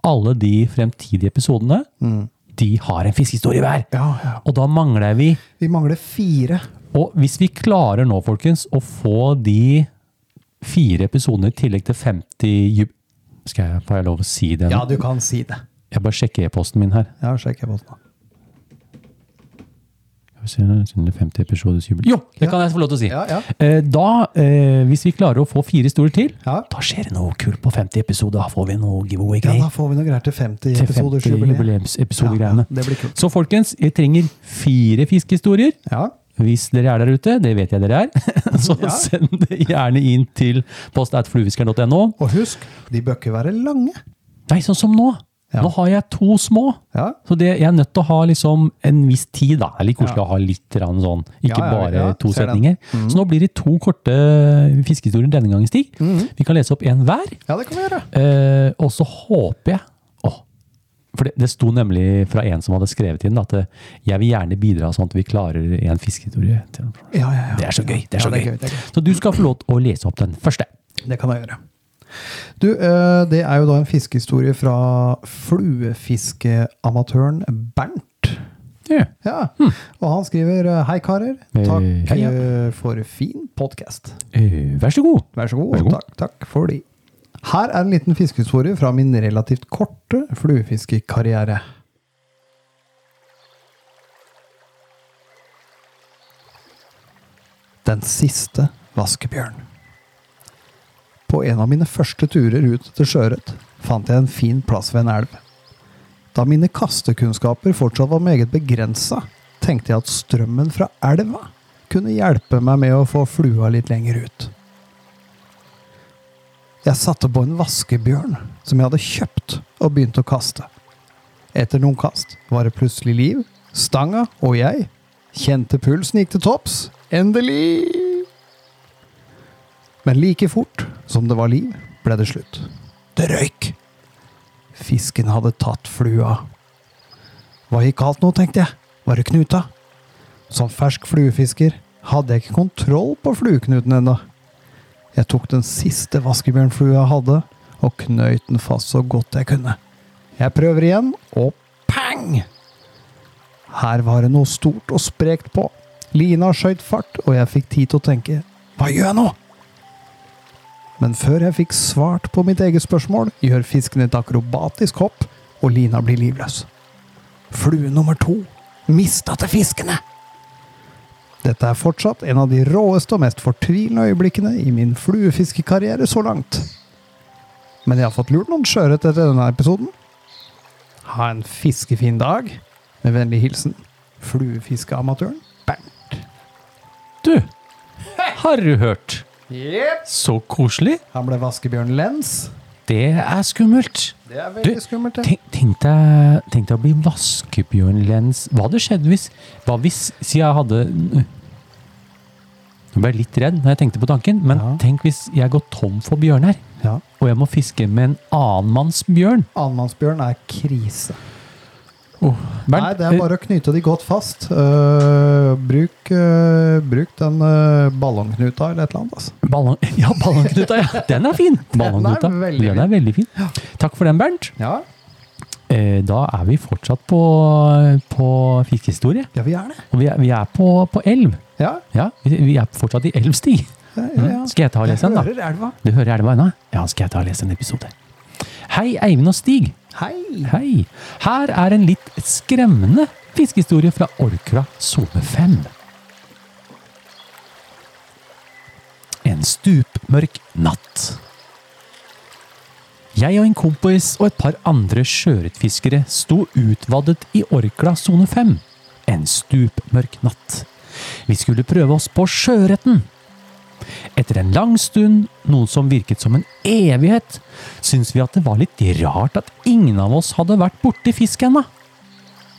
Alle de fremtidige episodene mm. de har en fiskehistorie hver! Ja, ja. Og da mangler vi Vi mangler fire. Og hvis vi klarer nå, folkens, å få de fire episodene i tillegg til 50 Skal jeg, Får jeg lov å si det? Ja, du kan si det. Jeg bare sjekker e-posten min her. Ja, sjekker e-posten da. 50-episodesjubileum Jo, det kan jeg få lov til å si! Ja, ja. Eh, da, eh, hvis vi klarer å få fire historier til, ja. da skjer det noe kult på 50 episoder. Da får vi noe giveaway-greier. Ja, da får vi noe greier til 50 blir Jubileums Så folkens, jeg trenger fire fiskehistorier. Ja. Hvis dere er der ute, det vet jeg dere er, så ja. send det gjerne inn til postatfluefiskeren.no. Og husk, de bør ikke være lange. Nei, sånn som nå. Ja. Nå har jeg to små. Ja. Så det, jeg er nødt til å ha liksom en viss tid. da. Det er litt koselig å ha litt sånn, ikke bare to setninger. Mm. Så nå blir det to korte fiskehistorier denne gangen, Stig. Vi kan lese opp en hver. ja, det kan vi gjøre. Eh, og så håper jeg For det, det sto nemlig fra en som hadde skrevet inn at eh, jeg vil gjerne bidra sånn at vi klarer en fiskehistorie. Ja, ja, ja. Det er så gøy. det er Ja, det er gøy. gøy, det er gøy. Så du skal få lov til å lese opp den første. Det kan jeg gjøre. Du, eh, det er jo da en fiskehistorie fra fluefiskeamatøren Bernt. Ja. Ja, og han skriver eh, Hei, karer. Eh, Takk hei, ja. eh, for fin podkast. Eh, vær så god. Vær så god. Vær så god. Takk, takk for de. Her er en liten fiskehistorie fra min relativt korte fluefiskekarriere. Den siste vaskebjørn. På en av mine første turer ut til sjøørret fant jeg en fin plass ved en elv. Da mine kastekunnskaper fortsatt var meget begrensa, tenkte jeg at strømmen fra elva kunne hjelpe meg med å få flua litt lenger ut. Jeg satte på en vaskebjørn som jeg hadde kjøpt, og begynte å kaste. Etter noen kast var det plutselig liv. Stanga og jeg kjente pulsen gikk til topps. Endelig! Men like fort som det var liv, ble det slutt. Det røyk! Fisken hadde tatt flua. Hva gikk galt nå, tenkte jeg. Var det knuta? Som fersk fluefisker hadde jeg ikke kontroll på flueknuten ennå. Jeg tok den siste vaskebjørnflua jeg hadde, og knøyt den fast så godt jeg kunne. Jeg prøver igjen, og pang! Her var det noe stort og sprekt på. Lina skøyt fart, og jeg fikk tid til å tenke hva gjør jeg nå? Men før jeg fikk svart på mitt eget spørsmål, gjør fisken et akrobatisk hopp, og Lina blir livløs. Flue nummer to mista til fiskene! Dette er fortsatt en av de råeste og mest fortvilende øyeblikkene i min fluefiskekarriere så langt. Men jeg har fått lurt noen sjøørret etter denne episoden. Ha en fiskefin dag. Med vennlig hilsen fluefiskeamatøren Bernt. Du, har du hørt? Så koselig. Han ble vaskebjørn Lens. Det er skummelt. Det er veldig skummelt, Tenk, tenk, deg, tenk deg å bli vaskebjørn Lens. Hva hadde skjedd hvis Hva hvis si jeg hadde Nå ble jeg litt redd når jeg tenkte på tanken, men Ja. tenk hvis jeg går tom for bjørner, Ja. og jeg må fiske med en annenmannsbjørn? Annenmannsbjørn er krise. Bernt, Nei, det er bare å knyte de godt fast. Uh, bruk, uh, bruk den uh, ballongknuta eller et eller annet. Altså. ballong, Ja, ballongknuta, ja. Den er fin! Ballongknuta. veldig Den er veldig fin. Takk for den, Bernt. Ja. Da er vi fortsatt på, på fiskehistorie. ja, vi er det. Og vi er, vi er på, på elv. Ja, Ja, vi, vi er fortsatt i elvstig. ja, ja, ja. Skal jeg ta og lese den, da? Du hører elva ennå? Ja, skal jeg ta og lese en episode. Hei, Eivind og Stig. Hei! Hei. Her er en litt skremmende fiskehistorie fra Orkla sone 5. En stupmørk natt. Jeg og en kompis og et par andre sjøørretfiskere sto utvaddet i Orkla sone 5. En stupmørk natt. Vi skulle prøve oss på sjøørreten. Etter en lang stund, noe som virket som en evighet, syntes vi at det var litt rart at ingen av oss hadde vært borti fisk ennå.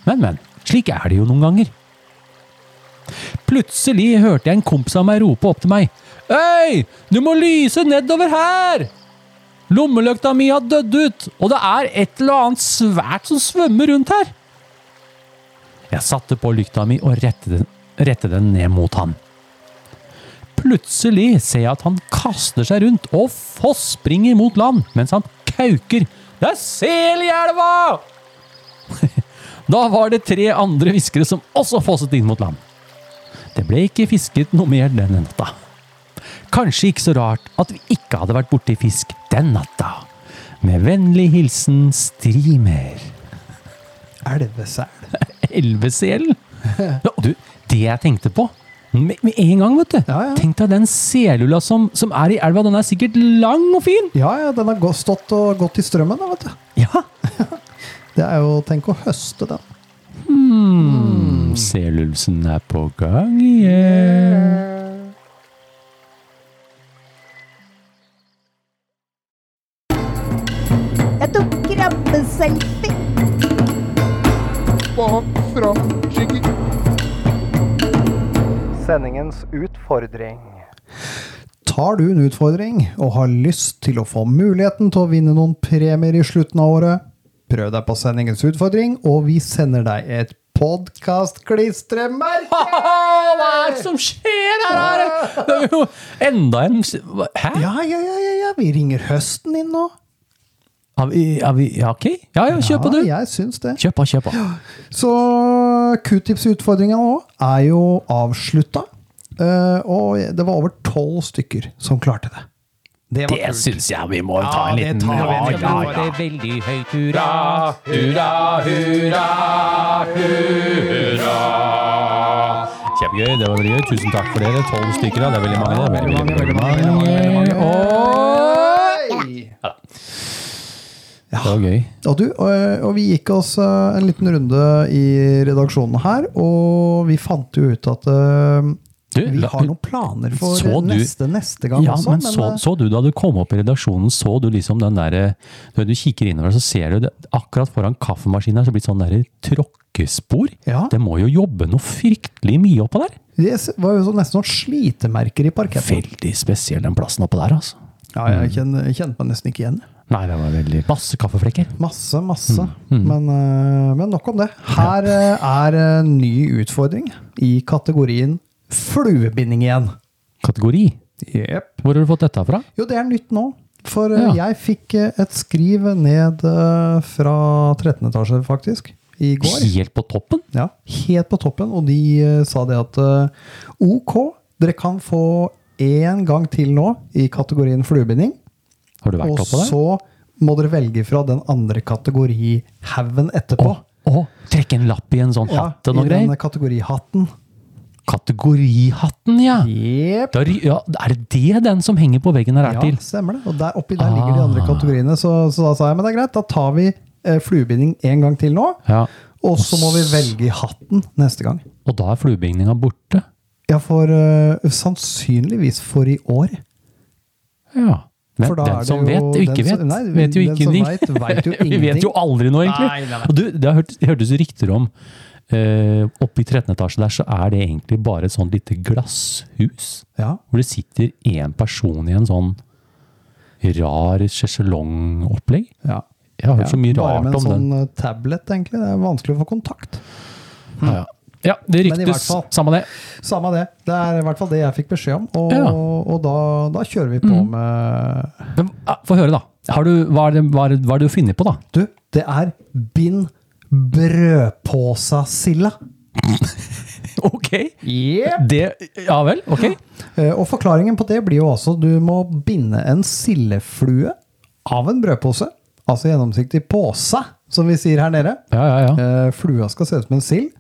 Men, men, slik er det jo noen ganger. Plutselig hørte jeg en kompis av meg rope opp til meg. Øy, du må lyse nedover her! Lommelykta mi har dødd ut, og det er et eller annet svært som svømmer rundt her. Jeg satte på lykta mi og rettet den, rettet den ned mot han. Plutselig ser jeg at han kaster seg rundt og fosspringer mot land, mens han kauker. Det er sel i elva! Da var det tre andre fiskere som også fosset inn mot land. Det ble ikke fisket noe mer denne natta. Kanskje ikke så rart at vi ikke hadde vært borti fisk den natta. Med vennlig hilsen Strimer. Elvesel. Elveselen? Ja, du, det jeg tenkte på med, med en gang, vet du. Ja, ja. Tenk deg den selulla som, som er i elva. Den er sikkert lang og fin. Ja, ja, den har stått og gått i strømmen, da, vet du. Ja. Det er jo Tenk å høste den. Hmm. Selulsen er på gang igjen. Utfordring. Tar du en utfordring og har lyst til å få muligheten til å vinne noen premier i slutten av året, prøv deg på sendingens utfordring, og vi sender deg et podkastklistremerke! Hva er det som skjer her? Er det- er jo enda en Hæ? Ja, ja, ja, ja, ja, vi ringer høsten inn nå. Er vi, er vi, ja, ok. Ja, ja, kjør på, du. Ja, jeg syns det. Kjør på, kjør på. Så Q-tips-utfordringa nå er jo avslutta. Eh, og det var over tolv stykker som klarte det. Det Det syns jeg vi må ta en det liten tar vi Ja, ja, det ja. veldig høyt hurra, hurra, hurra, hurra. Kjempegøy. Det var veldig gøy. Tusen takk for dere. Tolv stykker, ja. Det er veldig mange. Det er veldig, veldig, veldig mange. Og Ja. Det var gøy. Og, du, og, og vi gikk oss eh, en liten runde i redaksjonen her, og vi fant jo ut at eh, Du, vi har noen planer for Så du- neste, neste gang Ja, også. men så, eh, så du da du kom opp i redaksjonen, så du liksom den derre Når du kikker innover, så ser du det, akkurat foran kaffemaskinen her, så blir det sånn derre tråkkespor. Ja. Det må jo jobbe noe fryktelig mye oppå der. det var jo så nesten noen slitemerker i parketten. Veldig spesiell den plassen oppå der, altså. Ja, jeg kjenner, jeg kjente meg nesten ikke igjen. Nei, det var veldig Masse kaffeflekker. Masse, masse. Mm, Men, eh, men nok om det. Her eh, er en ny utfordring i kategorien fluebinding igjen. Kategori. Jepp. Hvor har du fått dette fra? Jo, det er nytt nå. For eh, Ja. jeg fikk eh, et skriv ned eh, fra 13. etasje, faktisk, i går. Helt på toppen? Ja, helt på toppen. Og de sa det at ok, dere kan få én gang til nå i kategorien fluebinding. Har du vært Og oppå der? så må dere velge fra den andre kategorihaugen etterpå. Å, trekke en lapp i en sånn Ja, hatt og noe I den greier? kategorihatten. Kategorihatten, ja. Yep. Der, ja! Er det den som henger på veggen her er Ja, til? stemmer det. Og der oppi der ligger de andre Ah. kategoriene. Så, så da sa jeg men det er greit, da tar vi eh, fluebinding en gang til nå. Ja. Og så må vi velge hatten neste gang. Og da er fluebindinga borte? Ja, for uh, sannsynligvis for i år. Ja. Men For den som jo- vet, og ikke den som- vet, nei, vet jo ingenting. vet, vet jo Vi vet jo aldri noe, egentlig. Nei, nei, nei. Du, det hørtes rykter om eh, Oppe i 13. etasje der, så er det egentlig bare et sånt lite glasshus. Ja. Hvor det sitter én person i en sånn rar sjeselongopplegg. ja. Jeg har hørt så mye rart om den. Bare med en sånn eh, tablet, egentlig. Det er vanskelig å få kontakt. Ja, ja. ja, det ryktes. fall. Samme det. Samme det. Det er i hvert fall det jeg fikk beskjed om. Og, Ja. og da, da kjører vi på Mm. med ah, Få høre, da. Har du, hva, er det, hva, er det, hva er det du finner på, da? Du, det er bind brødpåsa-silda. Ok. Yep. Det, ja vel, ok. Eh, Og forklaringen på det blir jo også du må binde en sildeflue av en brødpose. Altså gjennomsiktig påse, som vi sier her nede. Ja, ja, ja. Eh, Flua skal se ut som en sild,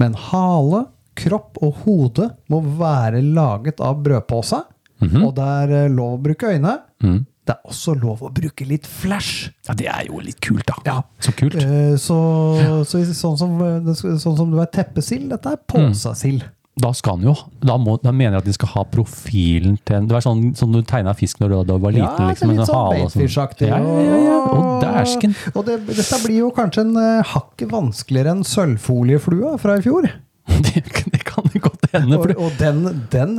men hale, kropp og hode må være laget av brødpose. Og det er eh, lov å bruke øyne. Mhm. Det er også lov å bruke litt flash. ja. Det er jo litt kult, da. Ja. Så kult. Eh, Så, så sånn, som, sånn som du er teppesild, dette er påsasild. Da skal den jo Da, må, da mener jeg at de skal ha profilen til en Det var sånn som du tegna fisk når du, var liten. Ja, liksom, litt sånn sånn. baitfish-aktig. Ja, ja, ja. Og dæsken! Og det, dette blir jo kanskje en uh, hakket vanskeligere enn sølvfolieflua fra i fjor. Det, kan. Og, og den, den,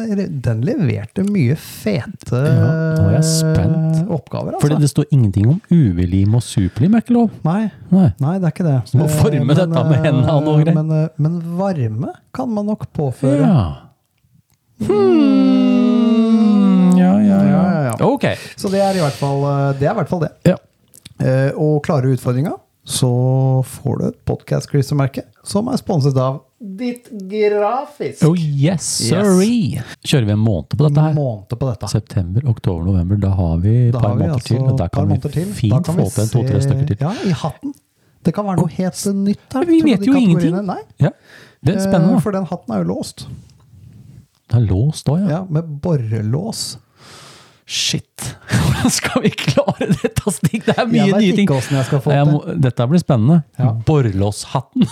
den leverte mye fete Ja, nå er jeg spent. eh, oppgaver, Altså. det, altså. det står ingenting om UV-lim og superlim, er ikke lov? Nei, Nei. nei, det er ikke det. Så må Eh, forme men, dette med eh, hendene og noe greier. Men, eh, men varme kan man nok påføre. Ja. Hmm, ja, ja, Ja, ja. Ok. Så det er i hvert fall eh, det. Er i hvert fall det. Ja. Eh, og klare utfordringa, så får du et podkast-klistremerke som er sponset av Ditt Grafisk. Oh yes, sorry! Kjører vi en måned på dette her? Måned på dette. September, oktober, november. Da har vi et par vi måneder altså til. Og der par kan måneder vi til. Da fint kan få vi en to-tre stykker til. Ja, i hatten. Det kan være noe helt nytt her. Vi vet jo ingenting. Nei, Ja, det er eh, spennende. for den hatten er jo låst. Den er låst òg, ja. Ja, med borrelås. Shit! Hvordan skal vi klare dette, Stig? Det er mye nye ting. ikke jeg skal få Jeg må, dette blir spennende. Ja. Borrelåshatten.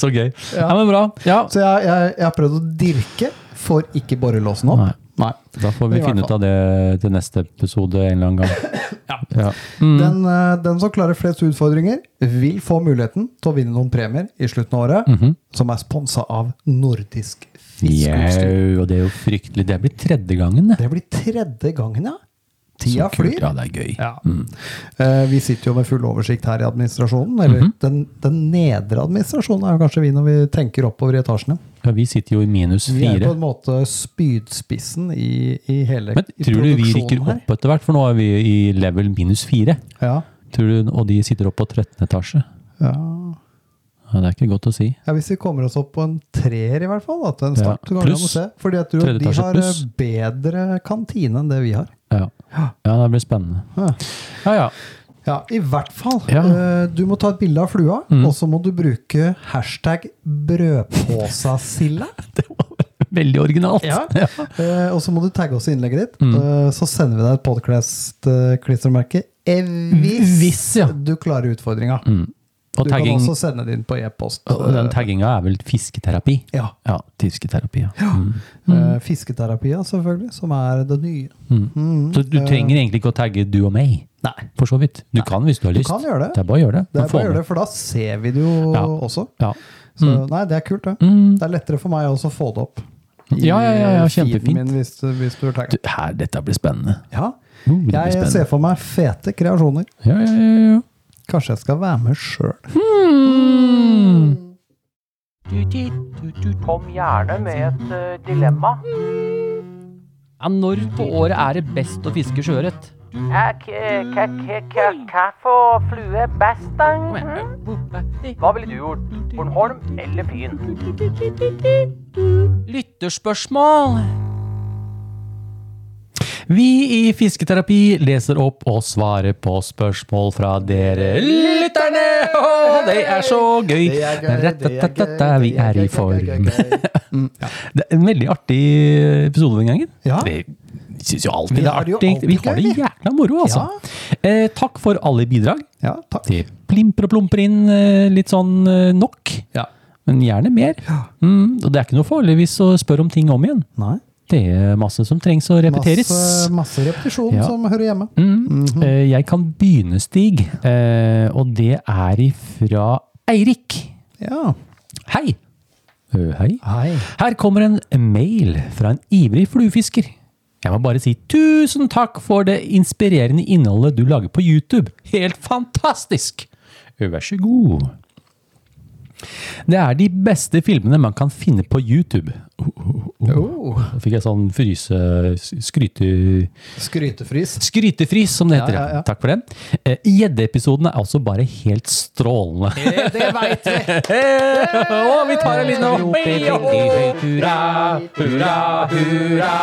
Så gøy. Ja. Ja. men bra. Ja, Så jeg, jeg, jeg har prøvd å dirke, får ikke borrelåsen opp. Nei. Nei. da får vi finne ut av det til neste episode en eller annen gang. ja. Mm. Den, eh, den som klarer flest utfordringer, vil få muligheten til å vinne noen premier i slutten av året, Mhm. som er sponsa av Nordisk Fiskeutstyr. Jau, og det er jo fryktelig. Det blir tredje gangen, det. Det blir tredje gangen, ja. Tida flyr. Ja, det er gøy. Ja. Eh, vi sitter jo med full oversikt her i administrasjonen. Eller Mhm. den, den nedre administrasjonen er jo kanskje vi når vi tenker oppover i etasjene. Ja, vi sitter jo i minus Vi er på en måte spydspissen i, i hele Men i tror du vi rykker opp etter hvert? For nå er vi i level minus fire. Ja. Tror du, og de sitter oppe på 13. etasje. Ja. Ja, det er ikke godt å si. ja, Hvis vi kommer oss opp på en treer, i hvert fall, da, til en start, Ja, pluss. se. Fordi jeg tror at de har pluss. eh, bedre kantine enn det vi har. Ja, ja det blir spennende. Ja. Ja, ja. Ja, i hvert fall. Ja. Eh, Du må ta et bilde av flua, Mm. og så må du bruke hashtag 'brødpåsasilda'. Det var Veldig originalt. Ja. ja. og så må du tagge oss i innlegget ditt. Mm. Eh, så sender vi deg et podcast-klistremerke eh, hvis, Hvis, ja. du klarer utfordringa. Mm. Du kan også sende det inn på e-post. den tagginga er vel fisketerapi? Ja. Ja, fisketerapi. Ja. Mm. Eh, fisketerapia, selvfølgelig, som er det nye. Mm. Mm. Så du trenger egentlig ikke å tagge du og meg, Nei. for så vidt. Du kan hvis du har lyst. Du kan gjøre det. Det er bare å gjøre det. Det er bare gjøre det, for da ser vi det jo Ja. også. Ja. Så Mm. nei, det er kult, det. Mm. Det er lettere for meg også å få det opp. i Ja, ja, ja, ja, kjempefint. Min, hvis, hvis du. Du, her, dette blir spennende. Ja. Uh, Jeg spennende. ser for meg fete kreasjoner. Ja, ja, ja, ja. Kanskje jeg skal være med sjøl. Hmm. Kom gjerne med et eh, dilemma. Ja, når på året er det best å fiske sjøørret? Hva for flue best, da? Hva ville du gjort? Bornholm eller Fyn? Lytterspørsmål! Vi i Fisketerapi leser opp og svarer på spørsmål fra dere lytterne! Oh, det er så gøy! Vi er i form. det er gøy. Det er en veldig artig episode den gangen. Ja. Vi syns jo alltid det er artig. Vi har det jækla moro, altså. Eh, takk for alle bidrag. Ja, takk. Det plimper og plumper inn eh, litt sånn eh, nok, Ja. men gjerne mer. Mm, og det er ikke noe farlig hvis å spørre om ting om igjen. Nei. Det er masse som trengs å repeteres. Masse, masse repetisjon Ja. som hører hjemme. Mm. Eh, Jeg kan begynne, Stig, eh, og det er ifra Eirik. Ja. Hei! Eh, Hei. Hei. Her kommer en mail fra en ivrig fluefisker. Jeg må bare si tusen takk for det inspirerende innholdet du lager på YouTube. Helt fantastisk! Vær så god. Det er de beste filmene man kan finne på YouTube. Oh. Da fikk jeg sånn fryse... skryte... Skrytefrys. Skrytefrys, som det heter. Ja, ja, ja. Takk for det. Eh, Gjeddeepisoden er altså bare helt strålende. Det veit vi! Og vi tar en liten Hurra, hurra, hurra,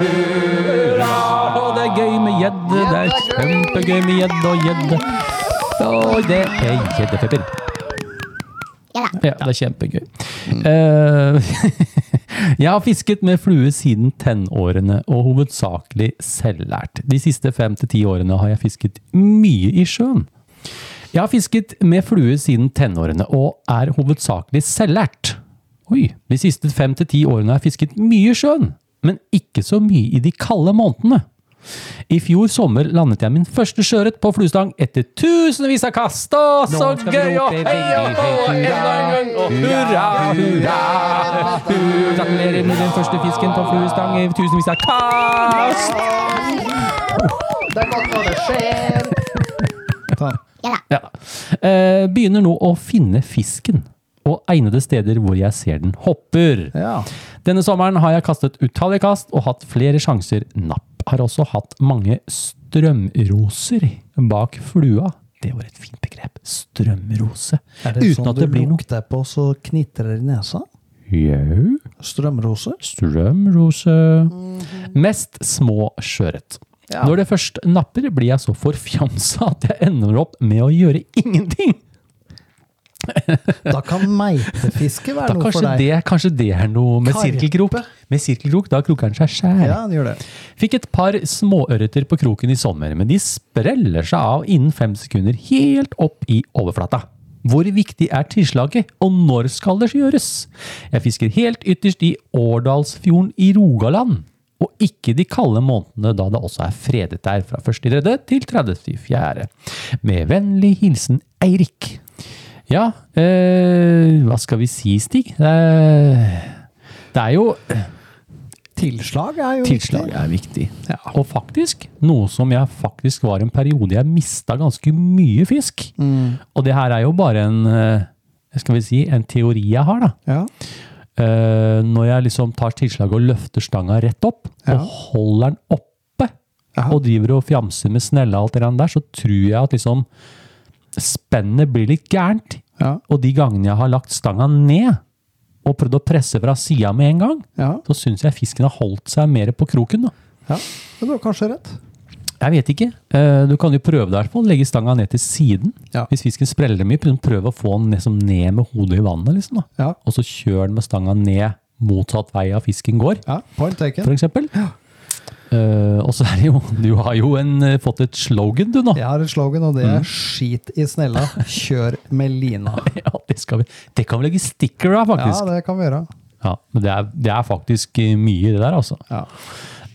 hurra. Og det er gøy med gjedde. Det er kjempegøy med gjedde og gjedde. Og det er gjeddefeber. Ja, det er kjempegøy. Mm. jeg har fisket med flue siden tenårene, og hovedsakelig selvlært. De siste fem til ti årene har jeg fisket mye i sjøen. Jeg har fisket med flue siden tenårene, og er hovedsakelig selvlært. Oi, de siste fem til ti årene har jeg fisket mye i sjøen, men ikke så mye i de kalde månedene. I fjor sommer landet jeg min første sjøørret på fluestang etter tusenvis av kast. Å, så gøy! Og hei og hå! Enda en gang! Og hurra, hurra! Gratulerer med den første fisken på fluestang i tusenvis av kast! Det er godt når det skjer. Ta. Ja. Eh, begynner nå å finne fisken, og egnede steder hvor jeg ser den hopper. Ja. Denne sommeren har jeg kastet utallige kast og hatt flere sjanser napp. Har også hatt mange strømroser bak flua. Det var et fint begrep. Strømrose. Er det Uten sånn at det du blir noe lukter på, så knitrer det i nesa? Jau. Strømrose? Strømrose. Mest små sjøørret. Ja. Når det først napper, blir jeg så forfjamsa at jeg ender opp med å gjøre ingenting. Da kan meitefiske være Da noe for deg. det, kanskje det er noe med Karpe. sirkelkrok. Med sirkelkrok, da kroker den seg skjær. Ja, den gjør det. Fikk et par småørreter på kroken i sommer, men de spreller seg av innen fem sekunder helt opp i overflata. Hvor viktig er tilslaget, og når skal det gjøres? Jeg fisker helt ytterst i Årdalsfjorden i Rogaland, og ikke de kalde månedene da det også er fredet der fra 1.3. til 30.4. Med vennlig hilsen Eirik. Ja, eh, hva skal vi si, Stig? Er, det er jo Tilslag er jo Tilslag viktig. er viktig. Ja. Og faktisk, noe som jeg faktisk var en periode jeg mista ganske mye fisk. Mm. Og det her er jo bare en eh, skal vi si, en teori jeg har, da. Ja. Eh, når jeg liksom tar tilslag og løfter stanga rett opp, Ja. og holder den oppe, Aha. og driver og fjamser med snella og alt det der, så tror jeg at liksom spennet blir litt gærent. Ja. Og de gangene jeg har lagt stanga ned, og prøvd å presse fra sida med en gang, ja. så syns jeg fisken har holdt seg mer på kroken. da. ja. Men du har kanskje rett. Jeg vet ikke. Eh, Du kan jo prøve i hvert. Legge stanga ned til siden. Ja. Hvis fisken spreller mye, prøv å få den liksom ned med hodet i vannet. liksom. Ja. Og så kjør den med stanga ned motsatt vei av fisken går, ja. Point taken. for eksempel. Eh, og så er det jo Du har jo en, eh, fått et slogan, du, nå. Jeg har et slogan, og det er 'skit i snella, kjør med lina'. Ja, det, vi, det kan vi legge sticker av, Ja, det kan vi gjøre. Ja, men det er, det er faktisk mye mye, det der, altså. Ja.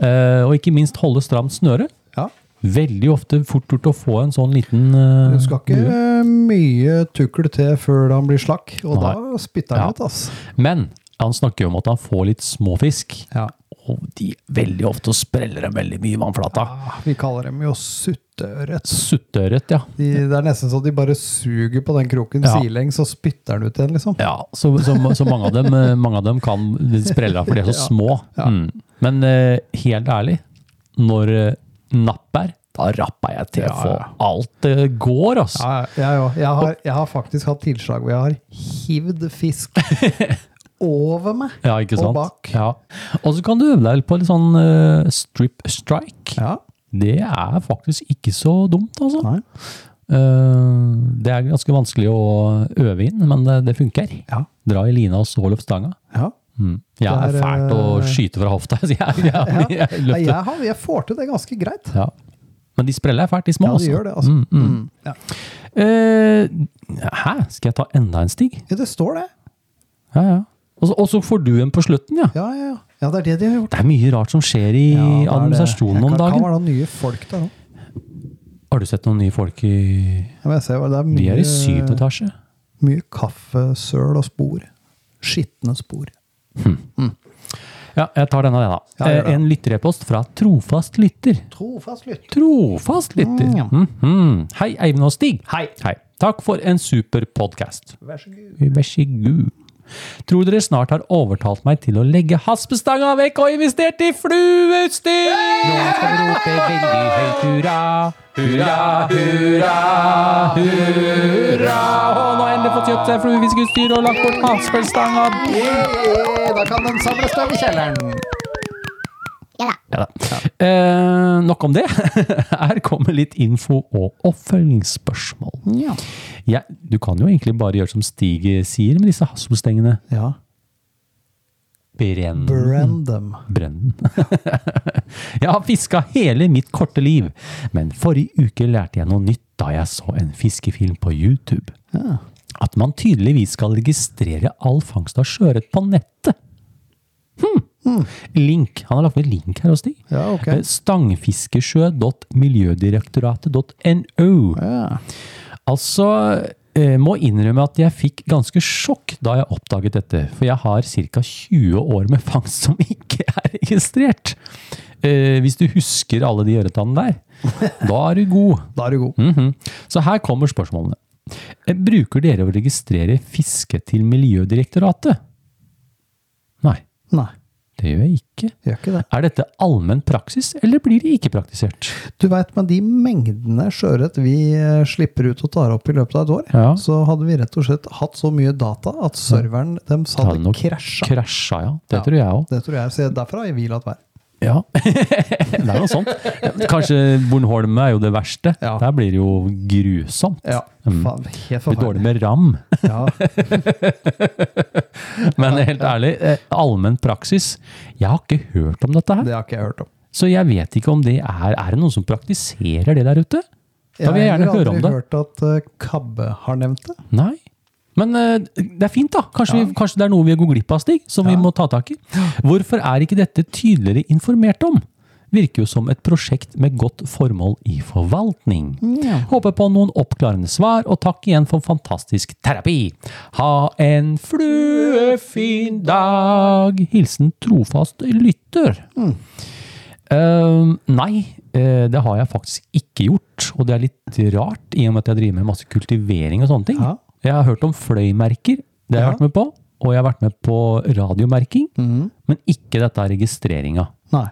Uh, og ikke minst holde stramt snøre. Ja. Veldig ofte fort gjort å få en sånn liten uh, Du skal ikke mye tukkel til før han blir slakk, og Nei. da spytter han Ja. ut, ass. Men Han snakker jo om at han får litt småfisk. Ja. Og de veldig ofte spreller dem veldig mye i vannflata. Ja, Vi kaller dem jo sutteørret. Sutteørret, ja. De, det er nesten så de bare suger på den kroken Ja. sidelengs og spytter den ut igjen, liksom. Ja, så, så, så mange, av dem, eh, mange av dem kan sprelle av, for de er så små. Ja. Mm. Men eh, helt ærlig, når eh, napp er, da rapper jeg til Ja, for ja. alt det går, altså. Ja, jeg, jeg, har, jeg har faktisk hatt tilslag hvor jeg har hivd fisk over meg. Ja, ikke Og bak. Ja. Og så kan du øve deg på litt sånn uh, strip strike. Ja. Det er faktisk ikke så dumt, altså. Eh, det er ganske vanskelig å øve inn, men det, det funker. Ja. Dra i lina og så løp stanga. Ja. Mm. Jeg er er, fælt å eh, skyte fra hofta. jeg, jeg, Ja. jeg, jeg, har, jeg får til det ganske greit. Ja. Men de spreller er fælt, de små. Ja, de gjør det, altså. Mm, mm. Mm. Ja. Uh, hæ? Skal jeg ta enda en stig? ja, det står det. Ja, ja. Og så, og så får du en på slutten, ja. Ja, ja, ja. ja, det er det de har gjort. Det er mye rart som skjer i Ja, administrasjonen om dagen. Kan være noen nye folk der òg. Har du sett noen nye folk i Ja, ser er De er i syv etasje. mye kaffesøl og spor. Skitne spor. Ja, jeg tar denne, da. Ja. Eh, en lytterepost fra trofast lytter. Trofast lytter. Trofast lytter. Mm, ja. Mhm. Hei, Eivind og Stig. Hei. Hei. Takk for en super podkast. Vær så god. Vær så god. Tror dere snart har overtalt meg til å legge haspestanga vekk og investert i flueutstyr? Nå skal vi rope veldig høyt hurra, hurra, hurra, hurra. Og nå har endelig fått kjøpt seg fluefiskeutstyr og lagt bort haspestanga. Yeah, da kan den samles støv i kjelleren. Ja da. Eh, nok om det. Her kommer litt info og oppfølgingsspørsmål. Ja. Ja, du kan jo egentlig bare gjøre som Stig sier med disse hasselstengene. ja. Brenn dem. Brenn. jeg har fiska hele mitt korte liv, men forrige uke lærte jeg noe nytt da jeg så en fiskefilm på YouTube. Ja. At man tydeligvis skal registrere all fangst av sjøørret på nettet. Hm. Link. Han har lagt med link her hos deg. Ja, ok. Eh, Stangfiskesjø.miljødirektoratet.no. Ja. Altså, eh, må innrømme at jeg fikk ganske sjokk da jeg oppdaget dette, for jeg har ca. 20 år med fangst som ikke er registrert. Eh, hvis du husker alle de ørretannene der, da er du god. Da er du god. Mhm. Så her kommer spørsmålene. Eh, Bruker dere å registrere fiske til Miljødirektoratet? Nei, Nei, det gjør jeg ikke. gjør ikke det. Er dette allmenn praksis, eller blir det ikke praktisert? Du veit, med de mengdene sjøørret vi eh, slipper ut og tar opp i løpet av et år, Ja. så hadde vi rett og slett hatt så mye data at serveren dem sa Hadde krasja. Krasja, ja. Det Ja. tror jeg òg. Det tror jeg. Derfor har vi latt være. Ja. det er noe sånt. Kanskje Bornholm er jo det verste. Ja. Der blir det jo grusomt. Ja, Mm. faen, helt blir dårlig med ram. Ja. Men helt ærlig, eh, allmenn praksis Jeg har ikke hørt om dette her. Det har ikke jeg hørt om. Så jeg vet ikke om det er Er det noen som praktiserer det der ute? Da vil jeg gjerne høre om det. Jeg har aldri hørt at eh, Kabbe har nevnt det. Nei. Men eh, det er fint, da. Kanskje, Ja. vi, kanskje det er noe vi går glipp av, Stig, som vi må ta tak i. Hvorfor er ikke dette tydeligere informert om? Virker jo som et prosjekt med godt formål i forvaltning. Håper på noen oppklarende svar, og takk igjen for fantastisk terapi. Ha en fluefin dag! Hilsen trofast lytter. Eh, nei, uh, det har jeg faktisk ikke gjort. Og det er litt rart, i og med at jeg driver med masse kultivering og sånne ting. Ja. Jeg har hørt om fløymerker, det har jeg Ja. vært med på. Og jeg har vært med på radiomerking, mm. men ikke dette er registreringa. Nei.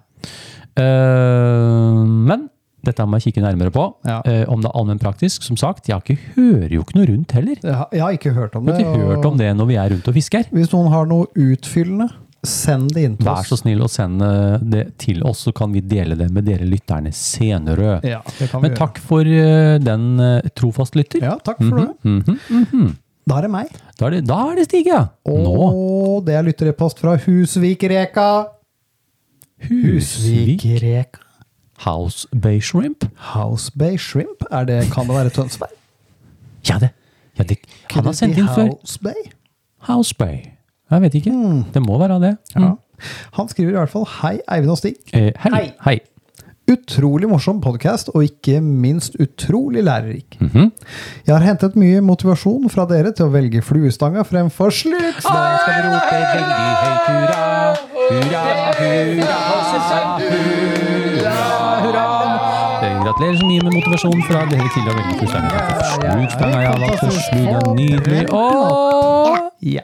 Eh, men dette må jeg kikke nærmere på. Ja. Uh, om det er allmennpraktisk. Som sagt, jeg har ikke, hører jo ikke noe rundt heller. Jeg har, jeg har ikke hørt om Jeg Du har ikke hørt om det når vi er rundt og fisker. Hvis noen har noe utfyllende, send det inn til Vær så snill å sende det til oss, så kan vi dele det med dere lytterne senere. Ja, det kan vi Men takk for eh, den uh, trofast lytter. Ja, takk for det. Mhm, mhm. Da er det meg. Da er det, da er det Stig, ja. Og det er lytterepost fra Husvikreka. Husvikreka. House Bay Shrimp. House Bay Shrimp. Det, kan det være Tønsberg? Ja, det. Ja, det han har sendt inn før. House Bay? House Bay. Jeg vet ikke. Mm. Det må være det. Ja. Han skriver i hvert fall 'Hei, Eivind og Stig'. Eh, hei. Hei. hei. Utrolig morsom podkast, og ikke minst utrolig lærerik. Mhm. Jeg har hentet mye motivasjon fra dere til å velge fluestanga fremfor slutt. Da skal vi rope veldig høyt hurra, hurra, hurra, hurra, hurra. Gratulerer så mye med motivasjonen fra dere til å velge fluestanga. Slugstanga, ja, er nydelig. Åh! Ja.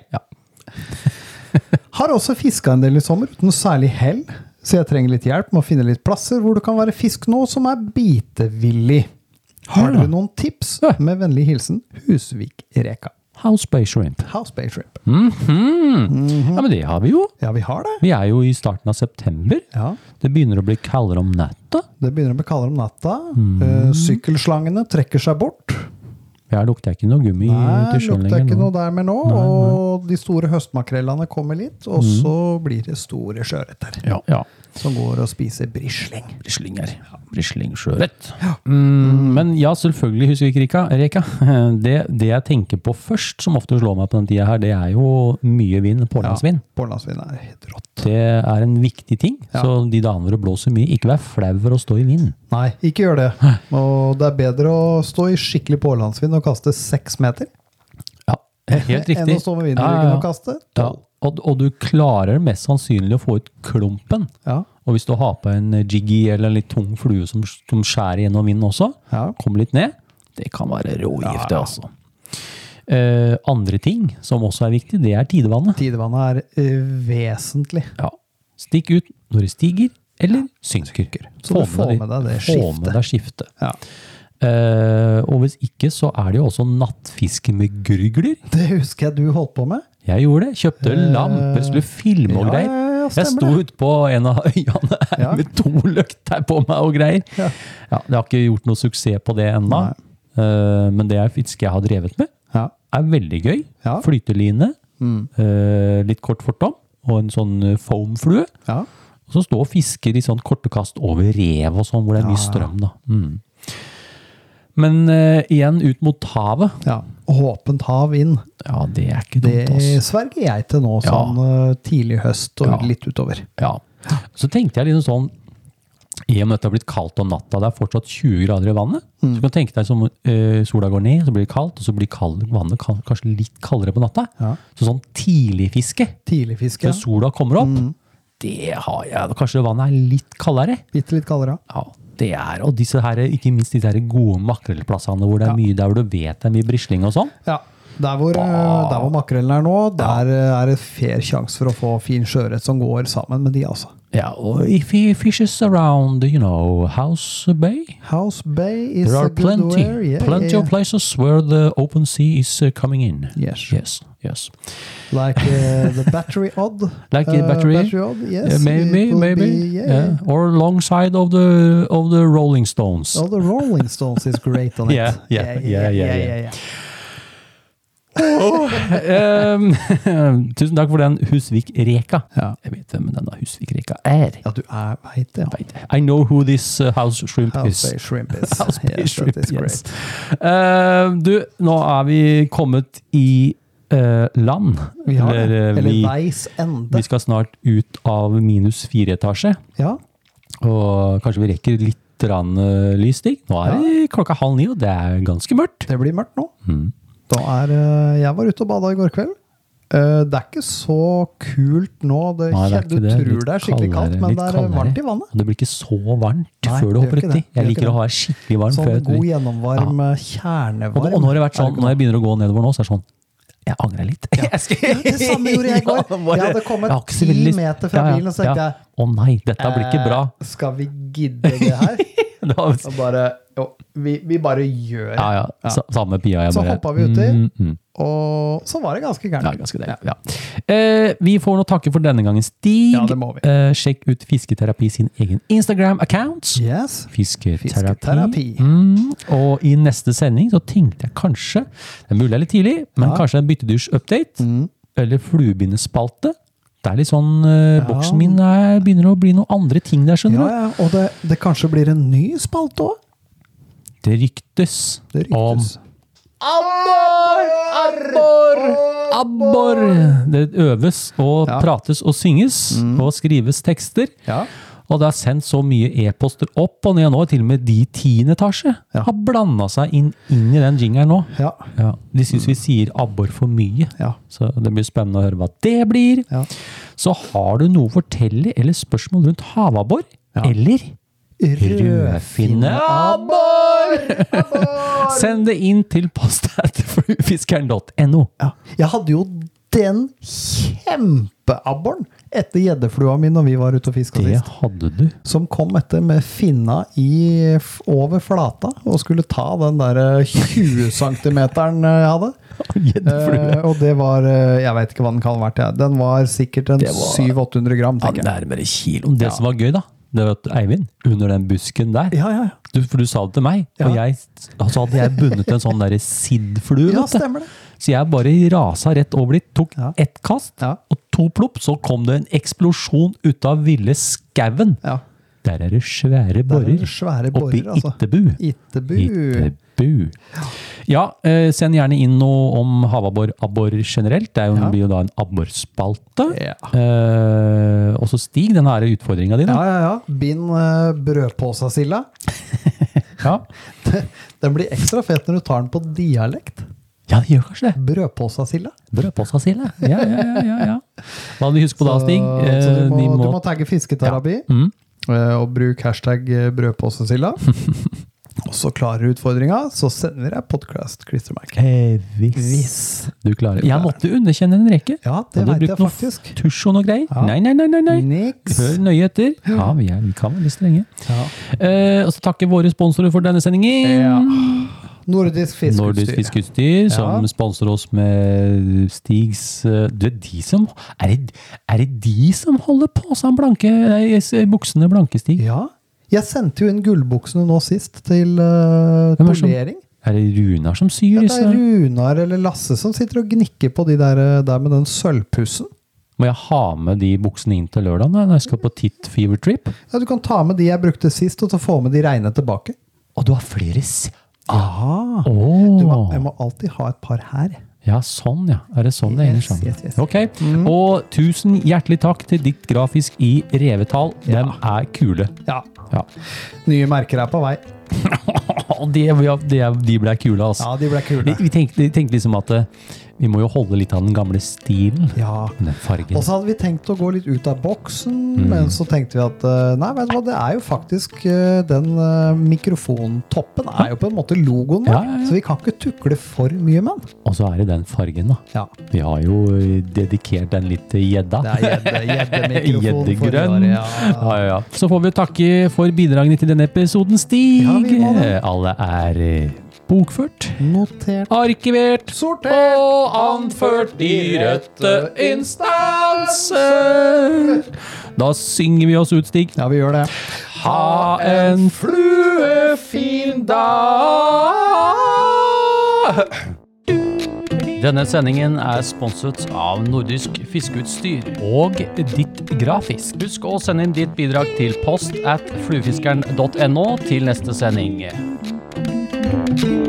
Har også fiska en del i sommer uten særlig hell, så jeg trenger litt hjelp med å finne litt plasser hvor det kan være fisk nå som er bitevillig. Har dere noen tips? Med vennlig hilsen Husvik-Reka. House Bay Shrimp. House Bay Shrimp. Mhm. Ja, men det har vi jo. Ja, vi har det. Vi er jo i starten av september. Ja, Det begynner å bli kaldere om natta. Det begynner å bli kaldere om natta. Mm. Uh, sykkelslangene trekker seg bort. Ja, lukter jeg ikke noe gummi Nei, til Nei, lukter ikke lenger noe der med nå. Og de store høstmakrellene kommer litt, og Mm. så blir det store sjøørreter. Ja, ja. Som går og spiser brisling. Brislinger. Brislingsjørett. Mm, men ja, selvfølgelig, Husvikrika. Reka. Det, det jeg tenker på først, som ofte slår meg på den tida her, det er jo mye vind, pålandsvind. Ja, Pålandsvind er helt rått. Det er en viktig ting. Ja. Så de dagene hvor det blåser mye, ikke vær flau for å stå i vind. Nei, ikke gjør det. Og det er bedre å stå i skikkelig pålandsvind og kaste seks meter Ja, helt riktig. enn å stå med vinden i ryggen og kaste Ja, og, og du klarer mest sannsynlig å få ut klumpen. Ja. Og hvis du har på en jiggy eller en litt tung flue som, som skjærer gjennom vinden også, Ja. kommer litt ned, det kan være rågift, det Ja. altså. Uh, andre ting som også er viktig, det er tidevannet. Tidevannet er uh, vesentlig. Ja. Stikk ut når det stiger eller synker. Så du får med deg det Få skiftet. med deg skiftet. Ja. Eh, og hvis ikke, så er det jo også nattfiske med gurgler. Det husker jeg du holdt på med. Jeg gjorde det. Kjøpte Eh, lamper, skulle filme og greier. ja, ja, jeg sto ute på en av øyene Ja. med to løkter på meg og greier. Ja. Det har ikke gjort noe suksess på det ennå. Eh, men det er fiske jeg har drevet med, Ja. er veldig gøy. Flyteline, Mm. eh, litt kort fortom, og en sånn eh, foamflue. Ja. Og så stå og fisker i sånn korte kast over rev og sånn, hvor det er mye strøm. da. Mm. Men eh, igjen ut mot havet. ja. Åpent hav inn. Ja, det er ikke Det altså. ass. sverger jeg til nå, sånn eh, tidlig høst og Ja. litt utover. Ja. Så tenkte jeg liksom sånn I og med at det har blitt kaldt om natta, det er fortsatt 20 grader i vannet. Så du kan tenke deg som eh, sola går ned, så blir det kaldt, og så blir kald, vannet kanskje litt kaldere på natta. Ja. Så sånn tidligfiske, Tidligfiske. før sola kommer opp, det har jeg. Kanskje vannet er litt kaldere. Bitte litt kaldere. Ja, det er, og disse her, ikke minst disse her gode makrellplassene hvor det er Ja. mye, der hvor du vet det er mye brisling og sånn. Ja. Der hvor, eh, der hvor makrellen er nå, der eh, er det fair sjanse for å få fin sjøørret som går sammen med de, altså. Ja, og if he fishes around, you know, House Bay, House Bay is There are plenty, yeah, plenty yeah. of places where the open sea is uh, coming in. Yes. Yes, yes. Like uh, the battery odd. Like uh, a battery? odd, yes. Uh, maybe, maybe, be, yeah. yeah. or alongside of the of the Rolling Stones. Oh, the Rolling Stones is great on it. Yeah, yeah, yeah, yeah, yeah. yeah. Um, tusen takk for den Husvik-reka. Ja. Jeg vet hvem denne Husvik-reka er. Ja, du er, vet det. Jeg. I know who this uh, house shrimp House is. Shrimp is. House yes, shrimp, is yes. Uh, du, nå er vi kommet i uh, land. Vi har det. Eller, uh, Eller vi, veis ende. vi skal snart ut av minus fire etasje. Ja. Og kanskje vi rekker litt rann, uh, lysstig. Nå er det klokka halv ni, og det er ganske mørkt. Det blir mørkt nå. Mm. Da er eh, Jeg var ute og bada i går kveld. Eh, Det er ikke så kult nå. Det, Nei, det du det. tror det er skikkelig kaldt, men det er varmt i vannet. Og det blir ikke så varmt Nei, før du hopper uti. Jeg liker å ha det skikkelig varmt Sånn jeg god gjennomvarm, ja. Kjernevarm. og nå har det sånn, når jeg begynner å gå nedover nå, så er det sånn Jeg angrer litt. Skal- Ja, det samme gjorde jeg i går. Ja, Jeg hadde kommet ti meter fra Ja, ja, bilen, og så tenkte ja. jeg, Å nei, dette blir ikke bra. Eh, skal vi gidde det her? da Og bare Jo, vi, vi bare gjør Ja, ja. Sa- Samme pia. Jeg Så bare, hoppa vi uti. Mm, mm. Og så var det ganske Ja, ganske deilig. Ja. Eh, vi får nå takke for denne gangen, Stig. Ja, det må vi. Eh, sjekk ut Fisketerapi sin egen Instagram-account. Yes. Fisketerapi. Fisketerapi. Mm, og i neste sending så tenkte jeg kanskje, det er mulig det er litt tidlig, men Ja. kanskje en byttedusj-update. Mm. eller fluebindespalte. Det er litt sånn, eh. Boksen min er, begynner å bli noen andre ting der, skjønner Ja, ja. Og det, det kanskje blir en ny spalte òg? Det ryktes, Det om. Abbor! Abbor! Abbor! Det øves og Ja. prates og synges og skrives tekster. Ja. Og det har sendt så mye e-poster opp og ned nå, til og med de tiende etasje Ja. har blanda seg inn, inn i den jingeren nå. Ja. Ja, de syns vi sier abbor for mye. Ja. Så det blir spennende å høre hva det blir. Ja. Så har du noe å fortelle eller spørsmål rundt havabbor? Ja. Eller rødfinneabbor? Send det inn til postatfluefiskeren.no. Ja. Jeg hadde jo den kjempeabboren etter gjeddeflua mi når vi var ute og fiska Det sist. hadde du. Som kom etter med finna i, over flata og skulle ta den der eh, 20 cm jeg hadde. Eh, og det var eh, Jeg veit ikke hva den kan ha vært. Den var sikkert en 700-800 gram, Ja, nærmere kiloen. Det som var gøy, da, det var at Eivind, under den busken der Ja, ja, ja. du, For du sa det til meg, og jeg, altså hadde jeg bundet en sånn siddflue. Ja, stemmer det. Så jeg bare rasa rett over dit, tok ett kast, og to plopp, så kom det en eksplosjon ut av ville skauen. Der er det svære er borer. svære Oppi altså. Ittebu. Ittebu. Ittebu. Ja, eh, send gjerne inn noe om havabbor generelt. Det er jo, Ja. blir jo da en abborspalte. Ja. Eh, og så Stig, den her utfordringa di, Ja, ja, ja. Bind brødpåsasilda. Ja. Den blir ekstra fet når du tar den på dialekt. ja, det gjør kanskje det. Brødpåsasilda. Brødpåsasille. Ja, ja, ja, ja, ja. Hva hadde vi husket på da, Stig? Så, Eh, du, må, må... du må tagge fisketerapi, Mm. eh, og bruk hashtag eh, brødpåsasilda. og så klarer utfordringa, så sender jeg podcast klistremerke. Hey, hvis. Hvis. du klarer det. Jeg måtte underkjenne en rekke. Ja, det Hadde vet brukt jeg noe. Tusj og noe greier. Ja. Nei, nei, nei. nei, nei. Niks. Hør nøye etter. Ja, vi, er, vi kan litt strenge. Ja. Eh, og så takker våre sponsorer for denne sendingen. Ja. Nordisk Nordisk fiskeutstyr. Fiskeutstyr, som Ja. sponser oss med Stigs eh, Du, de som er det, er det de som holder på seg blanke buksene blanke, Stig? Ja. Jeg sendte jo inn gullbuksene nå sist til uh, er polering. Er det Runar som syr Ja, det er Runar eller Lasse som sitter og gnikker på de der, eh, der med den sølvpussen. Må jeg ha med de buksene inn til lørdag når jeg skal på Tit Fever Trip? Ja, Du kan ta med de jeg brukte sist, og så få med de reine tilbake. Og du har flere s... Ah. Oh. Du må, jeg må alltid ha et par her. Ja, sånn ja. Er det sånn det henger sammen? yes, yes. Ok. Og tusen hjertelig takk til Dikt Grafisk i revetall. De er kule. Ja. Ja. Nye merker er på vei. de, de ble kule, altså. Ja, de ble kule. vi, tenkte, vi tenkte liksom at eh, vi må jo holde litt av den gamle stilen. Ja. Den fargen. Og så hadde vi tenkt å gå litt ut av boksen, Mm. men så tenkte vi at eh, nei, vet du hva, det er jo faktisk eh, den eh, mikrofontoppen er jo på en måte logoen vår, Ja, ja, så vi kan ikke tukle for mye med den. Og så er det den fargen, da. Ja. Vi har jo dedikert den litt til gjedda. Gjeddegrønn. året, Ja. ja. Ja, ja. Så får vi takke for bidragene til denne episoden, Stig. Alle er bokført, Notert. arkivert Sortert. og anført i rette instanser. Da synger vi oss ut, Stig. Ja, vi gjør det. Ha en fluefin dag! Denne sendingen er sponset av Nordisk Fiskeutstyr og Ditt Grafisk. Husk å sende inn ditt bidrag til post at fluefiskeren.no til neste sending. thank you